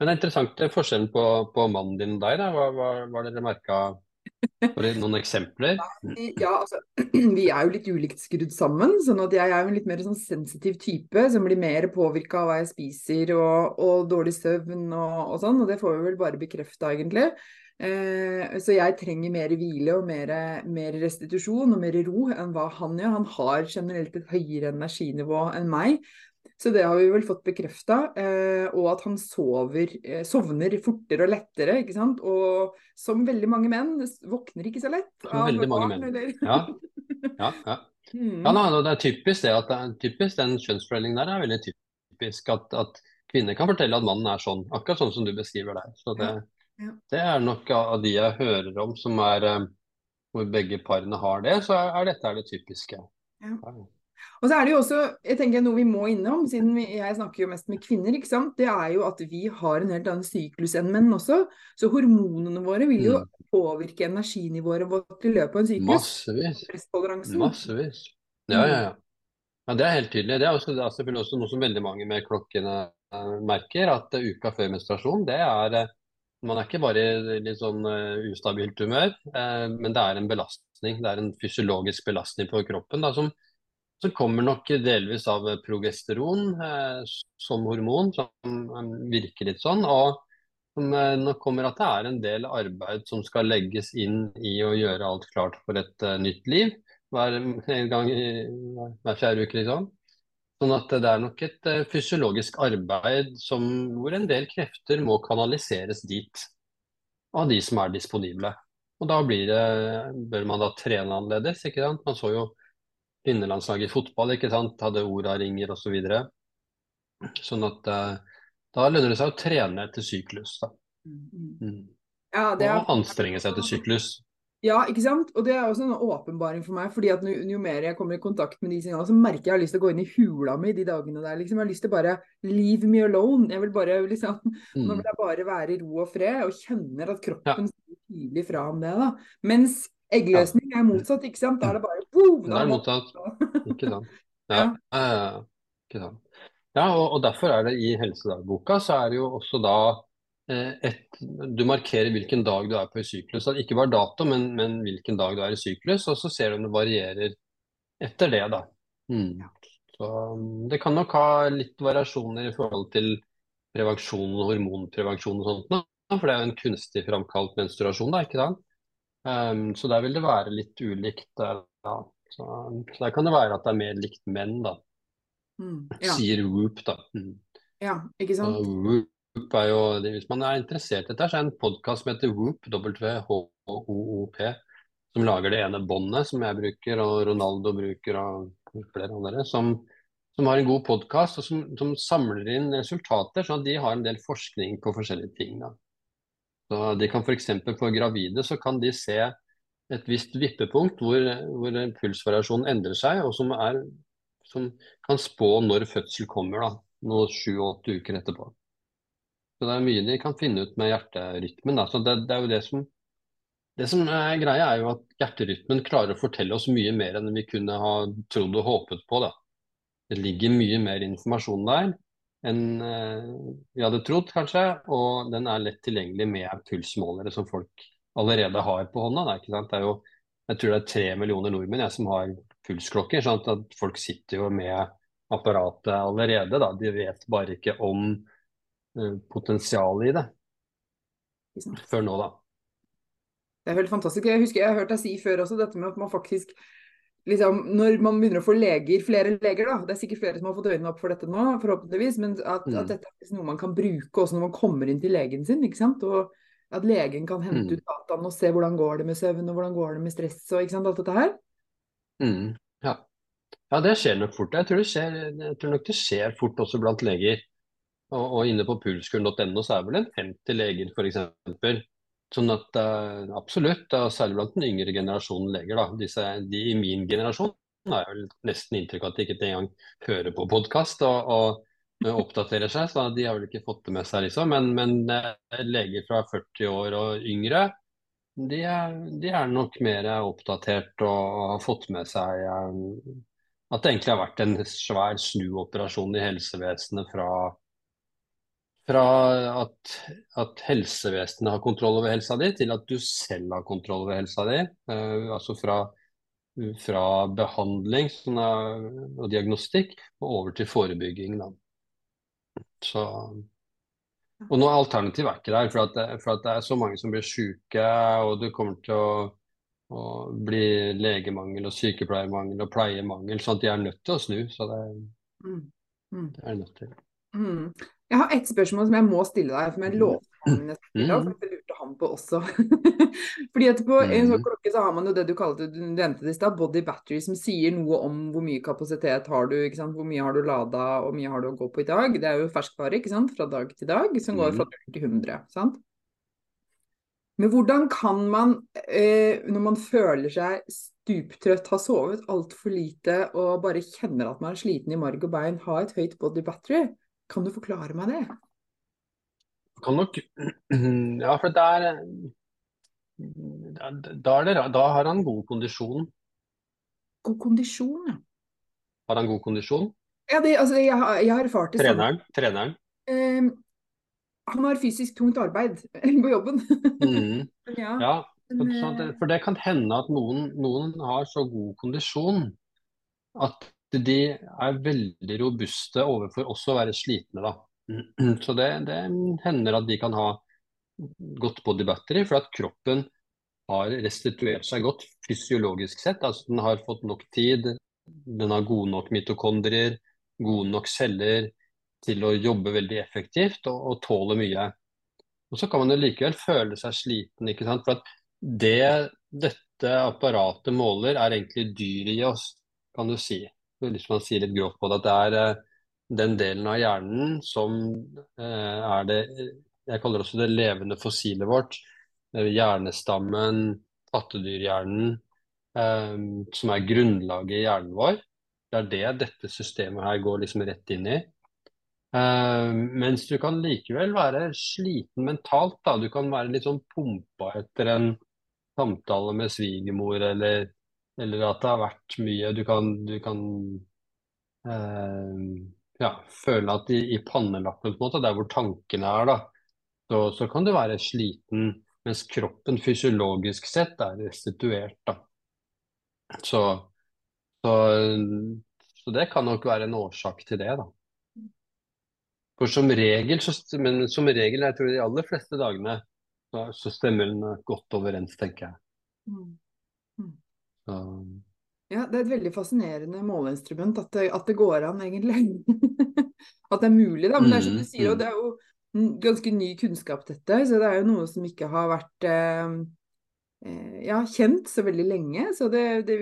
men det er interessant det er forskjellen på, på mannen din og deg. Hva, hva, hva dere merka? Var dere noen eksempler? Ja, altså, vi er jo litt ulikt skrudd sammen, sånn at jeg er jo en litt mer sånn sensitiv type, som blir mer påvirka av hva jeg spiser og, og dårlig søvn og, og sånn, og det får vi vel bare bekrefta, egentlig. Eh, så jeg trenger mer hvile og mer, mer restitusjon og mer ro enn hva han gjør. Han har generelt et høyere energinivå enn meg. Så det har vi vel fått bekrefta. Eh, og at han sover, eh, sovner fortere og lettere, ikke sant. Og som veldig mange menn, våkner ikke så lett Som veldig mange barn, menn. eller- Ja, ja, ja. Mm. ja da, det er typisk det at det er typisk den kjønnsfordelingen der er veldig typisk. At, at kvinner kan fortelle at mannen er sånn, akkurat sånn som du beskriver der. Så det, Ja, det er nok av av de jeg hører om som er eh, hvor begge parene har det, så er, er dette er det typiske. Ja. Og så er det jo også jeg tenker noe vi må innom, siden vi, jeg snakker jo mest med kvinner, ikke sant? det er jo at vi har en helt annen syklus enn menn også. Så hormonene våre vil jo Mm. påvirke energinivået vårt i løpet av en syklus. Massevis. Massevis. Ja, ja, ja. Ja, Det er helt tydelig. Det er, også, det er selvfølgelig også noe som veldig mange med klokkene eh, merker, at eh, uka før menstruasjon, det er eh, Man er ikke bare i litt sånn ustabilt humør, men det er en belastning. Det er en fysiologisk belastning på kroppen da, som, som kommer nok delvis av progesteron eh, som hormon, som eh, virker litt sånn. og eh, nok kommer at det er en del arbeid som skal legges inn i å gjøre alt klart for et uh, nytt liv hver, gang hver fjerde uke, liksom. Sånn at det er nok et uh, fysiologisk arbeid som, hvor en del krefter må kanaliseres dit av de som er disponible. Og da blir det, bør man da trene annerledes, ikke sant. Man så jo kvinnelandslaget i fotball, ikke sant. Hadde Ora-ringer osv. Så videre. sånn at eh, da lønner det seg å trene etter syklus, da. Mm. Mm. Ja, det er Og anstrenge seg etter syklus. Ja, ikke sant? Og det er også en åpenbaring for meg, fordi at jo, jo mer jeg kommer i kontakt med de signalene, så merker jeg at jeg har lyst til å gå inn i hula mi de dagene der. Liksom. Jeg har lyst til bare leave me alone. Jeg vil bare liksom Nå Mm. vil jeg bare være i ro og fred, og kjenner at kroppen sier tydelig fra om det. da. Mens eggløsning er motsatt, ikke sant? Da er det bare boom, Det er motsatt. Ikke sant. Ja, ja. Ikke sant. Ja, og, og derfor er det i helsedagboka så er det jo også da eh, et, Du markerer hvilken dag du er på i syklus. Altså, Ikke bare dato, men, men hvilken dag du er i syklus, og så ser du om det varierer etter det, da. Mm. Så um, det kan nok ha litt variasjoner i forhold til prevensjon hormonprevensjon og sånt, da, for det er jo en kunstig framkalt menstruasjon, da, ikke sant? Um, så der vil det være litt ulikt. der, Ja. Så, så der kan det være at det er mer likt menn, da. Mm, ja, Sier Whoop, da. Mm. ja, ikke sant? Whoop er jo, Hvis man er interessert i dette, så er det en podkast som heter Whoop, W-H-O-O-P, som lager det ene båndet som jeg bruker, og Ronaldo bruker, og flere andre, som, som har en god podkast, og som, som samler inn resultater, sånn at de har en del forskning på forskjellige ting. Da. Så de kan f.eks. for, for gravide så kan de se et visst vippepunkt hvor, hvor pulsvariasjonen endrer seg, og som, er, som kan spå når fødsel kommer, da, nå sju-åtte uker etterpå. Så det er mye de kan finne ut med hjerterytmen. Da. Så det, det er jo det som det som er greia, er jo at hjerterytmen klarer å fortelle oss mye mer enn vi kunne ha trodd og håpet på. Da. Det ligger mye mer informasjon der enn eh, vi hadde trodd, kanskje. Og den er lett tilgjengelig med pulsmålere som folk allerede har på hånda. Da, ikke sant? Det er jo, jeg tror det er tre millioner nordmenn jeg, som har pulsklokker. Sant? At folk sitter jo med apparatet allerede. Da. De vet bare ikke om eh, potensialet i det. Før nå, da. Det er helt fantastisk. Jeg husker jeg har hørt deg si før også dette med at man faktisk liksom, Når man begynner å få leger, flere leger, da, det er sikkert flere som har fått øynene opp for dette nå, forhåpentligvis, men at, Mm. at dette er noe man kan bruke også når man kommer inn til legen sin. ikke sant? Og at legen kan hente Mm. ut dataen og se hvordan går det med søvn og hvordan går det med stress og ikke sant, alt dette her. Mm. Ja. ja, det skjer nok fort. Jeg tror, det skjer, jeg tror nok det skjer fort også blant leger. Og, og inne på pulskuren.no så er det vel en 50 leger f.eks. Sånn at eh, absolutt, og særlig blant den yngre generasjonen leger, da. Disse, de i min generasjon har jeg vel nesten inntrykk av at de ikke engang hører på podkast og, og, eh, oppdaterer seg, så de har vel ikke fått det med seg, liksom. Men, men eh, leger fra 40 år og yngre, de er, de er nok mer oppdatert og har fått med seg at det egentlig har vært en svær snuoperasjon i helsevesenet fra fra at, at helsevesenet har kontroll over helsa di, til at du selv har kontroll over helsa di. Uh, altså fra, fra behandling sånn, eh, og diagnostikk og over til forebygging. Da. Så, og noe alternativ er ikke der, for at, det, for at det er så mange som blir syke, og det kommer til å, å bli legemangel og sykepleiermangel og pleiemangel, sånn at de er nødt til å snu. Så det, Mm. Mm. det er nødt til. Mm. Jeg har ett spørsmål som jeg må stille deg, for jeg lovte han jeg lurte han på også. Fordi at på en sånn Mm. klokke så har man jo det du kalte, du nevnte det i stad, body battery, som sier noe om hvor mye kapasitet har du, hvor mye har du lada, og hvor mye har du å gå på i dag. Det er jo ferskvare, ikke sant, fra dag til dag, som går fra 0 til 100, sant? Men hvordan kan man, eh, når man føler seg stuptrøtt, har sovet altfor lite og bare kjenner at man er sliten i marg og bein, ha et høyt body battery? Kan du forklare meg det? Kan nok Ja, for der da, er det, da har han god kondisjon. God kondisjon, ja. Har han god kondisjon? Ja, det, altså, jeg, har, jeg har erfart det sånn. Treneren? Um, han har fysisk tungt arbeid på jobben. Mm, ja, ja, men, så, så det, eh, for det kan hende at noen, noen har så god kondisjon at de er veldig robuste overfor også å være slitne, da. Så det, det hender at de kan ha godt body battery, for at kroppen har restituert seg godt fysiologisk sett. Altså den har fått nok tid, den har gode nok mitokondrier, gode nok celler til å jobbe veldig effektivt og, og tåle mye. Og så kan man jo likevel føle seg sliten, ikke sant. For at det dette apparatet måler, er egentlig dyret i oss, kan du si. Hvis man sier litt grovt på det, at det er eh, den delen av hjernen som eh, er det Jeg kaller det også det levende fossilet vårt. Eh, Hjernestammen, pattedyrhjernen, som er grunnlaget i hjernen vår. Det er det dette systemet her går liksom rett inn i. Mens du kan likevel være sliten mentalt, da. Du kan være litt sånn pumpa etter en samtale med svigermor, eller, eller at det har vært mye. Du kan, du kan eh, ja, føle at i, i pannelappen, på en måte, der hvor tankene er, da, så, så kan du være sliten, mens kroppen fysiologisk sett er restituert, da. Så, så, så det kan nok være en årsak til det, da. For som regel, så, men som regel, jeg tror de aller fleste dagene, så, så stemmer den godt overens, tenker jeg. mm. Så, Ja, det er et veldig fascinerende måleinstrument at det, at det går an, egentlig. At det er mulig, da. Men det er som du Mm, sier, og mm. det er jo ganske ny kunnskap, dette. Så det er jo noe som ikke har vært eh, eh, ja, kjent så veldig lenge. Så det, det,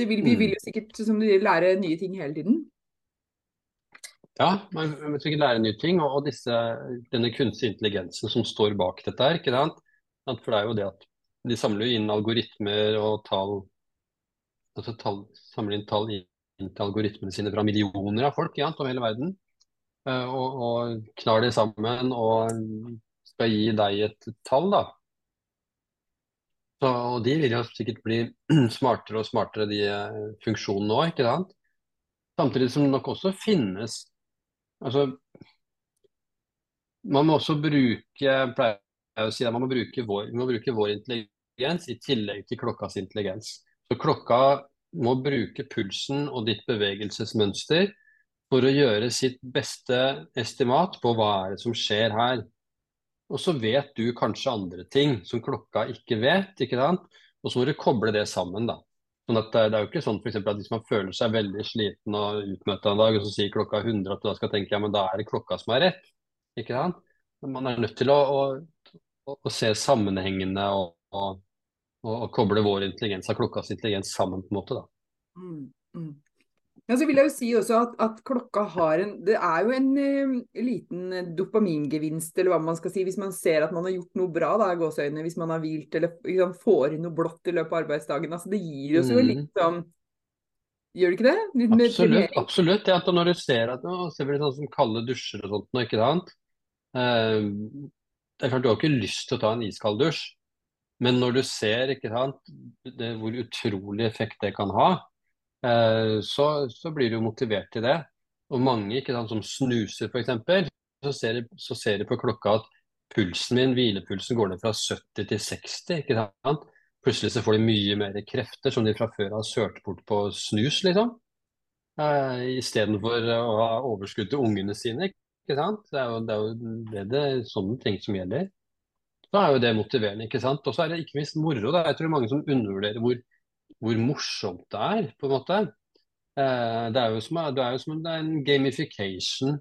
det vil, vi Mm. vil jo sikkert, som du sier, lære nye ting hele tiden. Ja, man vil sikkert lære nye ting, og og disse, denne kunstige intelligensen som står bak dette her, ikke? Sant, For det er jo det at de samler jo inn algoritmer og tall, altså tall, samler inn tall inn til algoritmene sine fra millioner av folk, ja, over hele verden, eh, og, og knar det sammen og skal gi deg et tall, da. Så, og de vil jo sikkert bli smartere og smartere, de eh, funksjonene òg, ikke sant? Samtidig som det nok også finnes Altså, man må også bruke pleier jeg å si, at man må bruke vår, må vår intelligens i tillegg til klokkas intelligens. Så klokka må bruke pulsen og ditt bevegelsesmønster for å gjøre sitt beste estimat på hva er det som skjer her. og så vet du kanskje andre ting som klokka ikke vet. ikke sant? Og så må du koble det sammen. da. Sånn at Det er jo ikke sånn for at Hvis man føler seg veldig sliten og utmøtt en dag, og så sier klokka 100 at du da skal tenke ja, men da er det klokka som er rett. ikke sant? Men man er nødt til å, å, å se sammenhengene og, og, og, koble vår intelligens og klokkas intelligens sammen. på en måte da. Mm, mm. Ja, så vil jeg jo si også at, at, klokka har en Det er jo en eh, liten dopamingevinst, eller hva man skal si, hvis man ser at man har gjort noe bra, da, gåseøyne, hvis man har hvilt eller liksom, får inn noe blått i løpet av arbeidsdagen. Altså, det gir oss jo mm. litt sånn Gjør det ikke det? Litt absolutt. absolutt. Ja, når du ser at nå ser vi sånn som kalde dusjer og sånt, og ikke annet. Uh, det er klart Du har ikke lyst til å ta en iskald dusj, men når du ser sant, det, hvor utrolig effekt det kan ha, Eh, så, så, blir du motivert til det. Og mange sant, som snuser f.eks., så, så ser de på klokka at pulsen min, hvilepulsen, går ned fra 70 til 60. ikke sant? Plutselig så får de mye mer krefter som de fra før har sølt bort på snus, liksom. Eh, Istedenfor å ha overskudd til ungene sine. Det er jo det, er jo det, det sånne ting som gjelder. Da er jo det motiverende. ikke sant? Og så er det ikke minst moro. da. Jeg tror mange som undervurderer hvor hvor morsomt det er, på en måte. Eh, det er jo som, det er jo som en gamification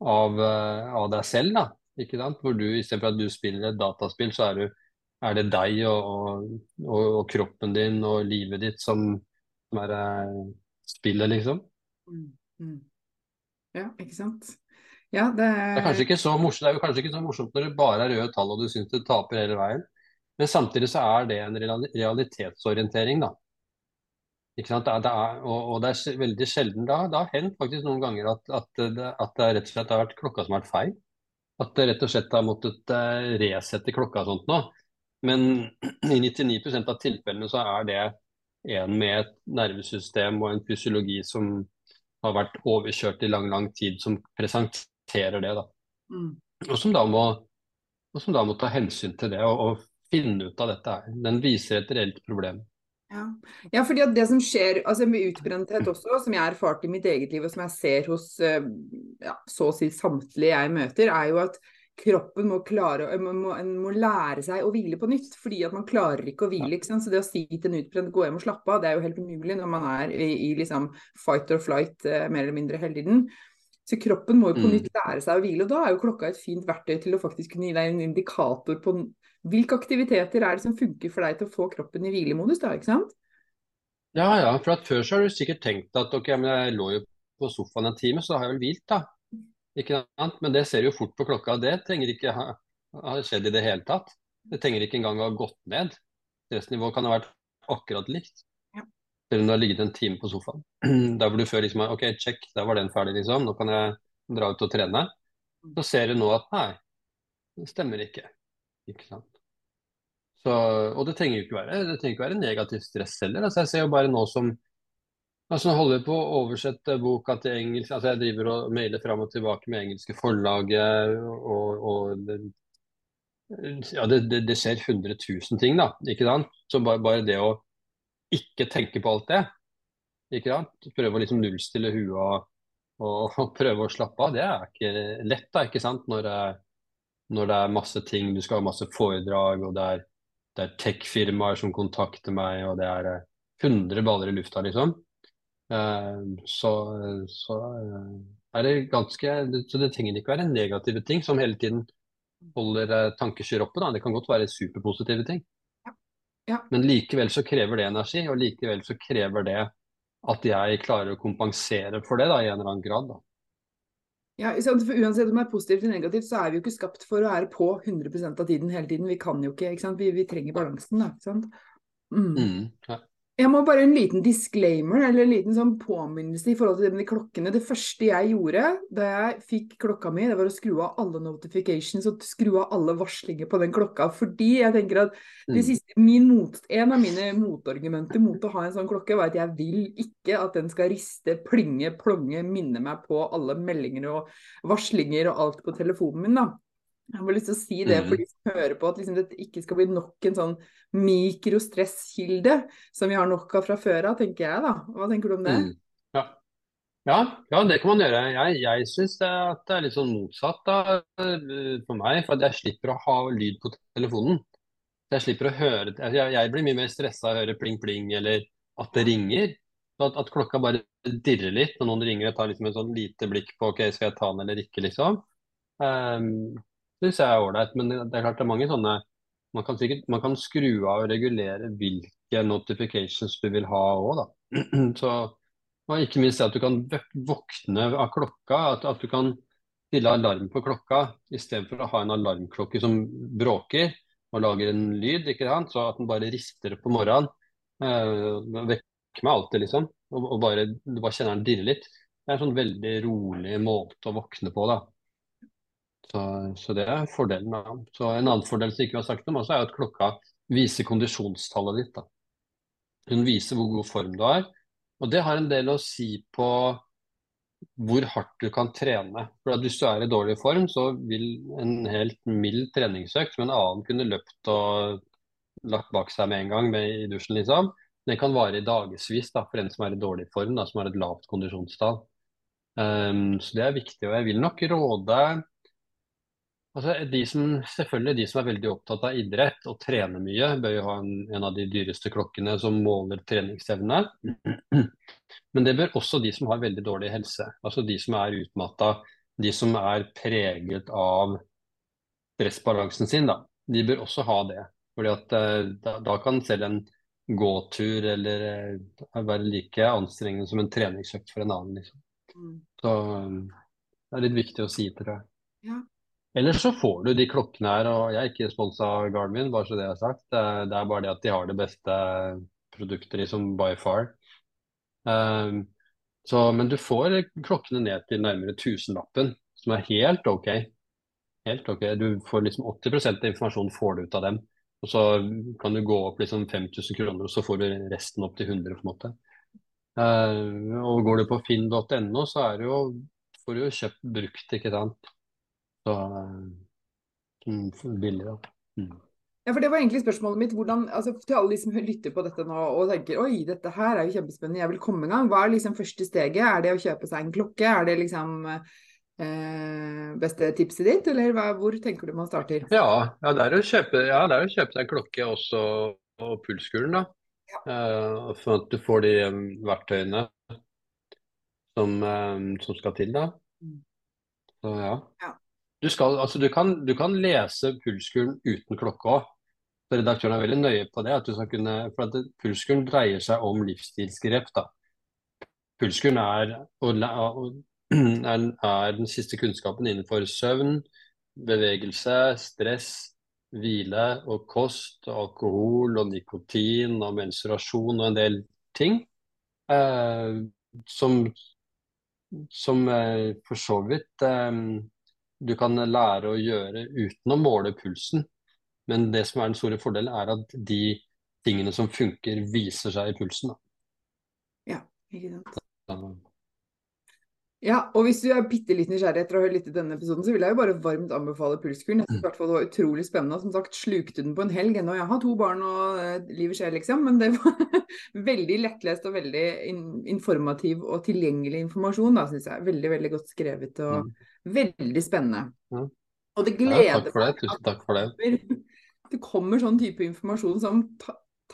av, eh, av, deg selv, da. Ikke sant? Hvor du istedenfor at du spiller et dataspill, så er, du, er det deg og, og, og, kroppen din og livet ditt som, som er eh, spillet, liksom. Mm, mm. Ja, ikke sant. Ja, det... Det, er ikke så morsomt, det er jo kanskje ikke så morsomt når det bare er røde tall og du syns du taper hele veien. Men samtidig så er det en realitetsorientering, da. Ikke sant? Det er, og, og, det er veldig sjelden da, det har hendt faktisk noen ganger at, at, at, det, rett og slett har vært klokka som har vært feil. At det rett og slett har måttet uh, resette klokka og sånt nå. Men i 99 av tilfellene så er det en med et nervesystem og en fysiologi som har vært overkjørt i lang, lang tid, som presenterer det. da. Mm. Og, som da må, og som da må ta hensyn til det og, og finne ut av dette. her. Den viser et reelt problem. Ja. ja, fordi det som skjer altså med utbrenthet også, som jeg har erfart i mitt eget liv, og som jeg ser hos eh, ja, så å si samtlige jeg møter, er jo at kroppen må klare man må, må, lære seg å hvile på nytt. Fordi at man klarer ikke å hvile. Ikke? Så det å si til en utbrent gå hjem og slappe av, det er jo helt umulig når man er i, i liksom fight or flight eh, mer eller mindre hele tiden. Så kroppen må jo på mm. nytt lære seg å hvile. Og da er jo klokka et fint verktøy til å faktisk kunne gi deg en indikator på hvilke aktiviteter er det som funker for deg til å få kroppen i hvilemodus, da, ikke sant? Ja, ja. For før så har du sikkert tenkt at ok, men jeg lå jo på sofaen en time, så da har jeg vel hvilt, da. Ikke sant? Men det ser du jo fort på klokka. Det trenger ikke ha, ha skjedd i det hele tatt. Det trenger ikke engang å ha gått ned. Stressnivået kan ha vært akkurat likt. Selv om du har ligget en time på sofaen. Der hvor du før liksom OK, check, der var den ferdig, liksom. Nå kan jeg dra ut og trene. Så ser du nå at nei, det stemmer ikke. Ikke sant. Så, og det trenger jo ikke være, det trenger ikke være negativt stress heller. Altså, jeg ser jo bare nå som altså, Nå holder jeg på å oversette boka til engelsk. altså Jeg driver og mailer fram og tilbake med engelske forlaget. og, og det, ja, det, det, det, skjer 100 000 ting, da. ikke sant? Så bare, bare, det å ikke tenke på alt det, ikke sant? prøve å liksom nullstille huet og, og, og, prøve å slappe av, det er ikke lett, da, ikke sant? Når, når det er masse ting, du skal ha masse foredrag, og det er det er tech-firmaer som kontakter meg, og det er 100 eh, baller i lufta, liksom. Eh, så, så eh, er det ganske Så det trenger ikke være negative ting som hele tiden holder tankeskyr oppe. Da. Det kan godt være superpositive ting. Ja. Men likevel så krever det energi, og likevel så krever det at jeg klarer å kompensere for det da, i en eller annen grad. Da. Ja, for Uansett om det er positivt eller negativt, så er vi jo ikke skapt for å være på 100% av tiden hele tiden. Vi kan jo ikke, ikke sant? Vi, vi trenger balansen. da, ikke sant? Mm. Mm, ja. Jeg må bare en liten disclaimer, eller en liten sånn påminnelse i forhold til det med de klokkene. Det første jeg gjorde da jeg fikk klokka mi, det var å skru av alle notifications og skru av alle varslinger på den klokka. Fordi jeg tenker at det mm. siste, mot, en av mine motargumenter mot å ha en sånn klokke, var at jeg vil ikke at den skal riste, plinge, plonge, minne meg på alle meldinger og varslinger og alt på telefonen min. da. Jeg har lyst til å si det for mm. de som hører på, at liksom det ikke skal bli nok en sånn mikrostresskilde som vi har nok av fra før av, tenker jeg da. Hva tenker du om det? Mm. Ja. Ja, ja, det kan man gjøre. Jeg, jeg syns det, det er litt sånn motsatt da, eh, for meg, for jeg slipper å ha lyd på telefonen. Jeg slipper å høre Jeg, jeg blir mye mer stressa av å høre pling-pling eller at det ringer. At, at klokka bare dirrer litt når noen ringer. Jeg tar liksom et sånn lite blikk på ok, skal jeg ta den eller ikke, liksom. Um, det syns jeg er ålreit. Men det, er klart det er mange sånne Man kan sikkert man kan skru av og regulere hvilke notifications du vil ha òg, da. Så, og ikke minst det at du kan våkne av klokka. At, at du kan stille alarm på klokka istedenfor å ha en alarmklokke som bråker og lager en lyd, ikke sant? så at den bare rister på morgenen. Øh, vekker meg alltid, liksom. Og, og bare, du bare kjenner den dirre litt. Det er en sånn veldig rolig måte å våkne på, da. Så, så det er fordelen. da. Så En annen fordel som ikke vi har sagt om, er at klokka viser kondisjonstallet ditt. da. Hun viser hvor god form du er. Og det har en del å si på hvor hardt du kan trene. For Hvis du er i dårlig form, så vil en helt mild treningsøkt som en annen kunne løpt og lagt bak seg med en gang med, i dusjen, liksom, den kan vare i dagevis for en som er i dårlig form, da, som har et lavt kondisjonstall. Um, så det er viktig. Og jeg vil nok råde altså de som, Selvfølgelig de som er veldig opptatt av idrett og trener mye, bør jo ha en, en av de dyreste klokkene som måler treningsevne. Men det bør også de som har veldig dårlig helse. Altså de som er utmatta, de som er preget av stressbalansen sin. Da. De bør også ha det. Fordi at eh, da, da kan selv en gåtur eller eh, være like anstrengende som en treningsøkt for en annen. Liksom. Mm. Så eh, det er litt viktig å si, tror jeg. Ja. Ellers så får du de klokkene her, og jeg er ikke sponsa av Garmin, bare så det er sagt. Det er bare det at de har det beste produktet liksom by far. Um, så, men du får klokkene ned til nærmere tusenlappen, som er helt ok. Helt ok. Du får liksom 80% av informasjonen får du ut av dem. Og så kan du gå opp liksom 5000 kroner, og så får du resten opp til 100 på en måte. Uh, og går du på finn.no, så er det jo, får du jo kjøpt brukt, ikke sant. Så uh, billig, da. Mm. Ja, for Det var egentlig spørsmålet mitt. Hvordan, altså, til alle de som lytter på dette nå og tenker oi, dette her er jo kjempespennende, jeg vil komme i gang. Hva er liksom første steget? Er det å kjøpe seg en klokke? Er det liksom eh, beste tipset ditt, eller hva, hvor tenker du man starter? Ja, ja, det er å kjøpe, ja, det er å kjøpe seg en klokke også, og pulskulen. da. Ja. Uh, for at du får de um, verktøyene som, um, som, skal til, da. Mm. Så ja. ja. Du, skal, altså, du, kan, du kan lese pulskuren uten klokke òg. Redaktøren er veldig nøye på det. at du skal kunne, for at Pulskuren dreier seg om livsstilsgrep. da. Pulskuren er, er, er, den siste kunnskapen innenfor søvn, bevegelse, stress, hvile og kost, alkohol og nikotin og menstruasjon og en del ting. Eh, som, som eh, for så vidt eh, du kan lære å gjøre uten å måle pulsen. Men det som er den store fordelen, er at de tingene som funker, viser seg i pulsen. Da. Ja, ikke sant. Ja, og hvis du er bitte litt nysgjerrig etter å ha hørt litt i denne episoden, så vil jeg jo bare varmt anbefale Pulskuren. Jeg synes det var utrolig spennende. Som sagt, slukte den på en helg ennå. Jeg har to barn og uh, livet skjer, liksom. Men det var veldig lettlest og veldig in informativ og tilgjengelig informasjon, da, syns jeg. Veldig, veldig godt skrevet og mm. Veldig spennende. Ja. Og det gleder ja, takk for det. Tusen takk for det. det kommer sånn type informasjon som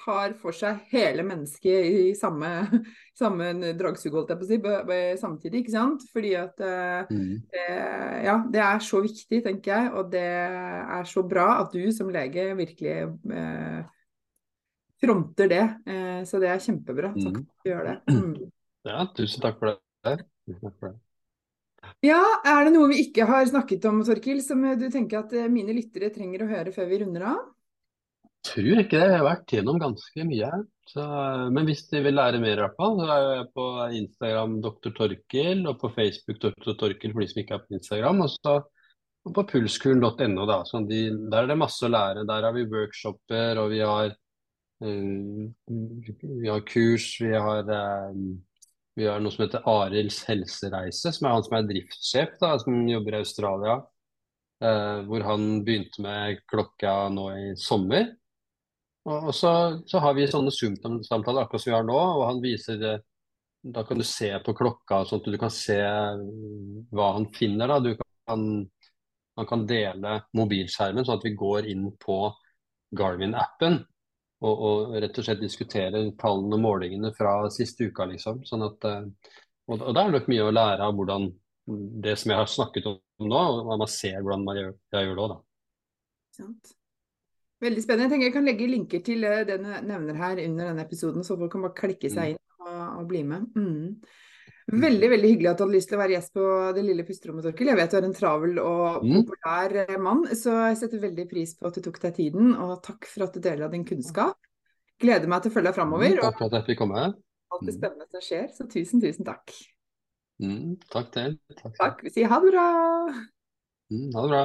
tar for seg hele mennesket i samme, samme dragsug, holdt jeg på å si, samtidig. ikke sant? Fordi at eh, mm. eh, Ja, det er så viktig, tenker jeg. Og det er så bra at du som lege virkelig eh, fronter det. Eh, så det er kjempebra. Takk for at du gjør det. Mm. Ja, tusen takk for det. Tusen takk for det. Ja, er det noe vi ikke har snakket om, Torkil, som du tenker at eh, mine lyttere trenger å høre før vi runder av? Jeg tror ikke det. Jeg har vært gjennom ganske mye. Så, men hvis de vil lære mer, i hvert fall, så er jeg på Instagram Dr. Torkil, og på Facebook Dr. Torkil for de som ikke er på Instagram. Og så på pulskuren.no. de, Der er det masse å lære. Der har vi workshoper, og vi har, um, vi har kurs, vi har uh, vi har noe som heter Arilds helsereise, som er han som er driftssjef, da, som jobber i Australia. Eh, hvor han begynte med klokka nå i sommer. Og, og så, så, har vi sånne Zoom-samtaler akkurat som vi har nå, og han viser da kan du se på klokka, sånn at du kan se hva han finner. da. Kan, han kan dele mobilskjermen, sånn at vi går inn på Garmin-appen og, og, rett og slett diskutere tallene og målingene fra siste uka. liksom. Sånn at, og, og da er det nok mye å lære av hvordan det som jeg har snakket om nå, og man ser hvordan man gjør, jeg gjør det òg, da. Sant. Veldig spennende. Jeg tenker jeg kan legge linker til eh, det du nevner her under denne episoden, så folk kan bare klikke seg mm. inn og, og bli med. Mm. Veldig veldig hyggelig at du hadde lyst til å være gjest på Det lille pusterommet, Torkil. Jeg vet du er en travel og mm. populær mm. mann, så jeg setter veldig pris på at du tok deg tiden. Og takk for at du deler av din kunnskap. Gleder meg til å følge deg framover. Mm, takk for at jeg fikk komme. Alt det spennende som skjer. Så tusen, tusen takk. Mm, takk til. Takk. takk. Vi sier ha det bra. ha det bra.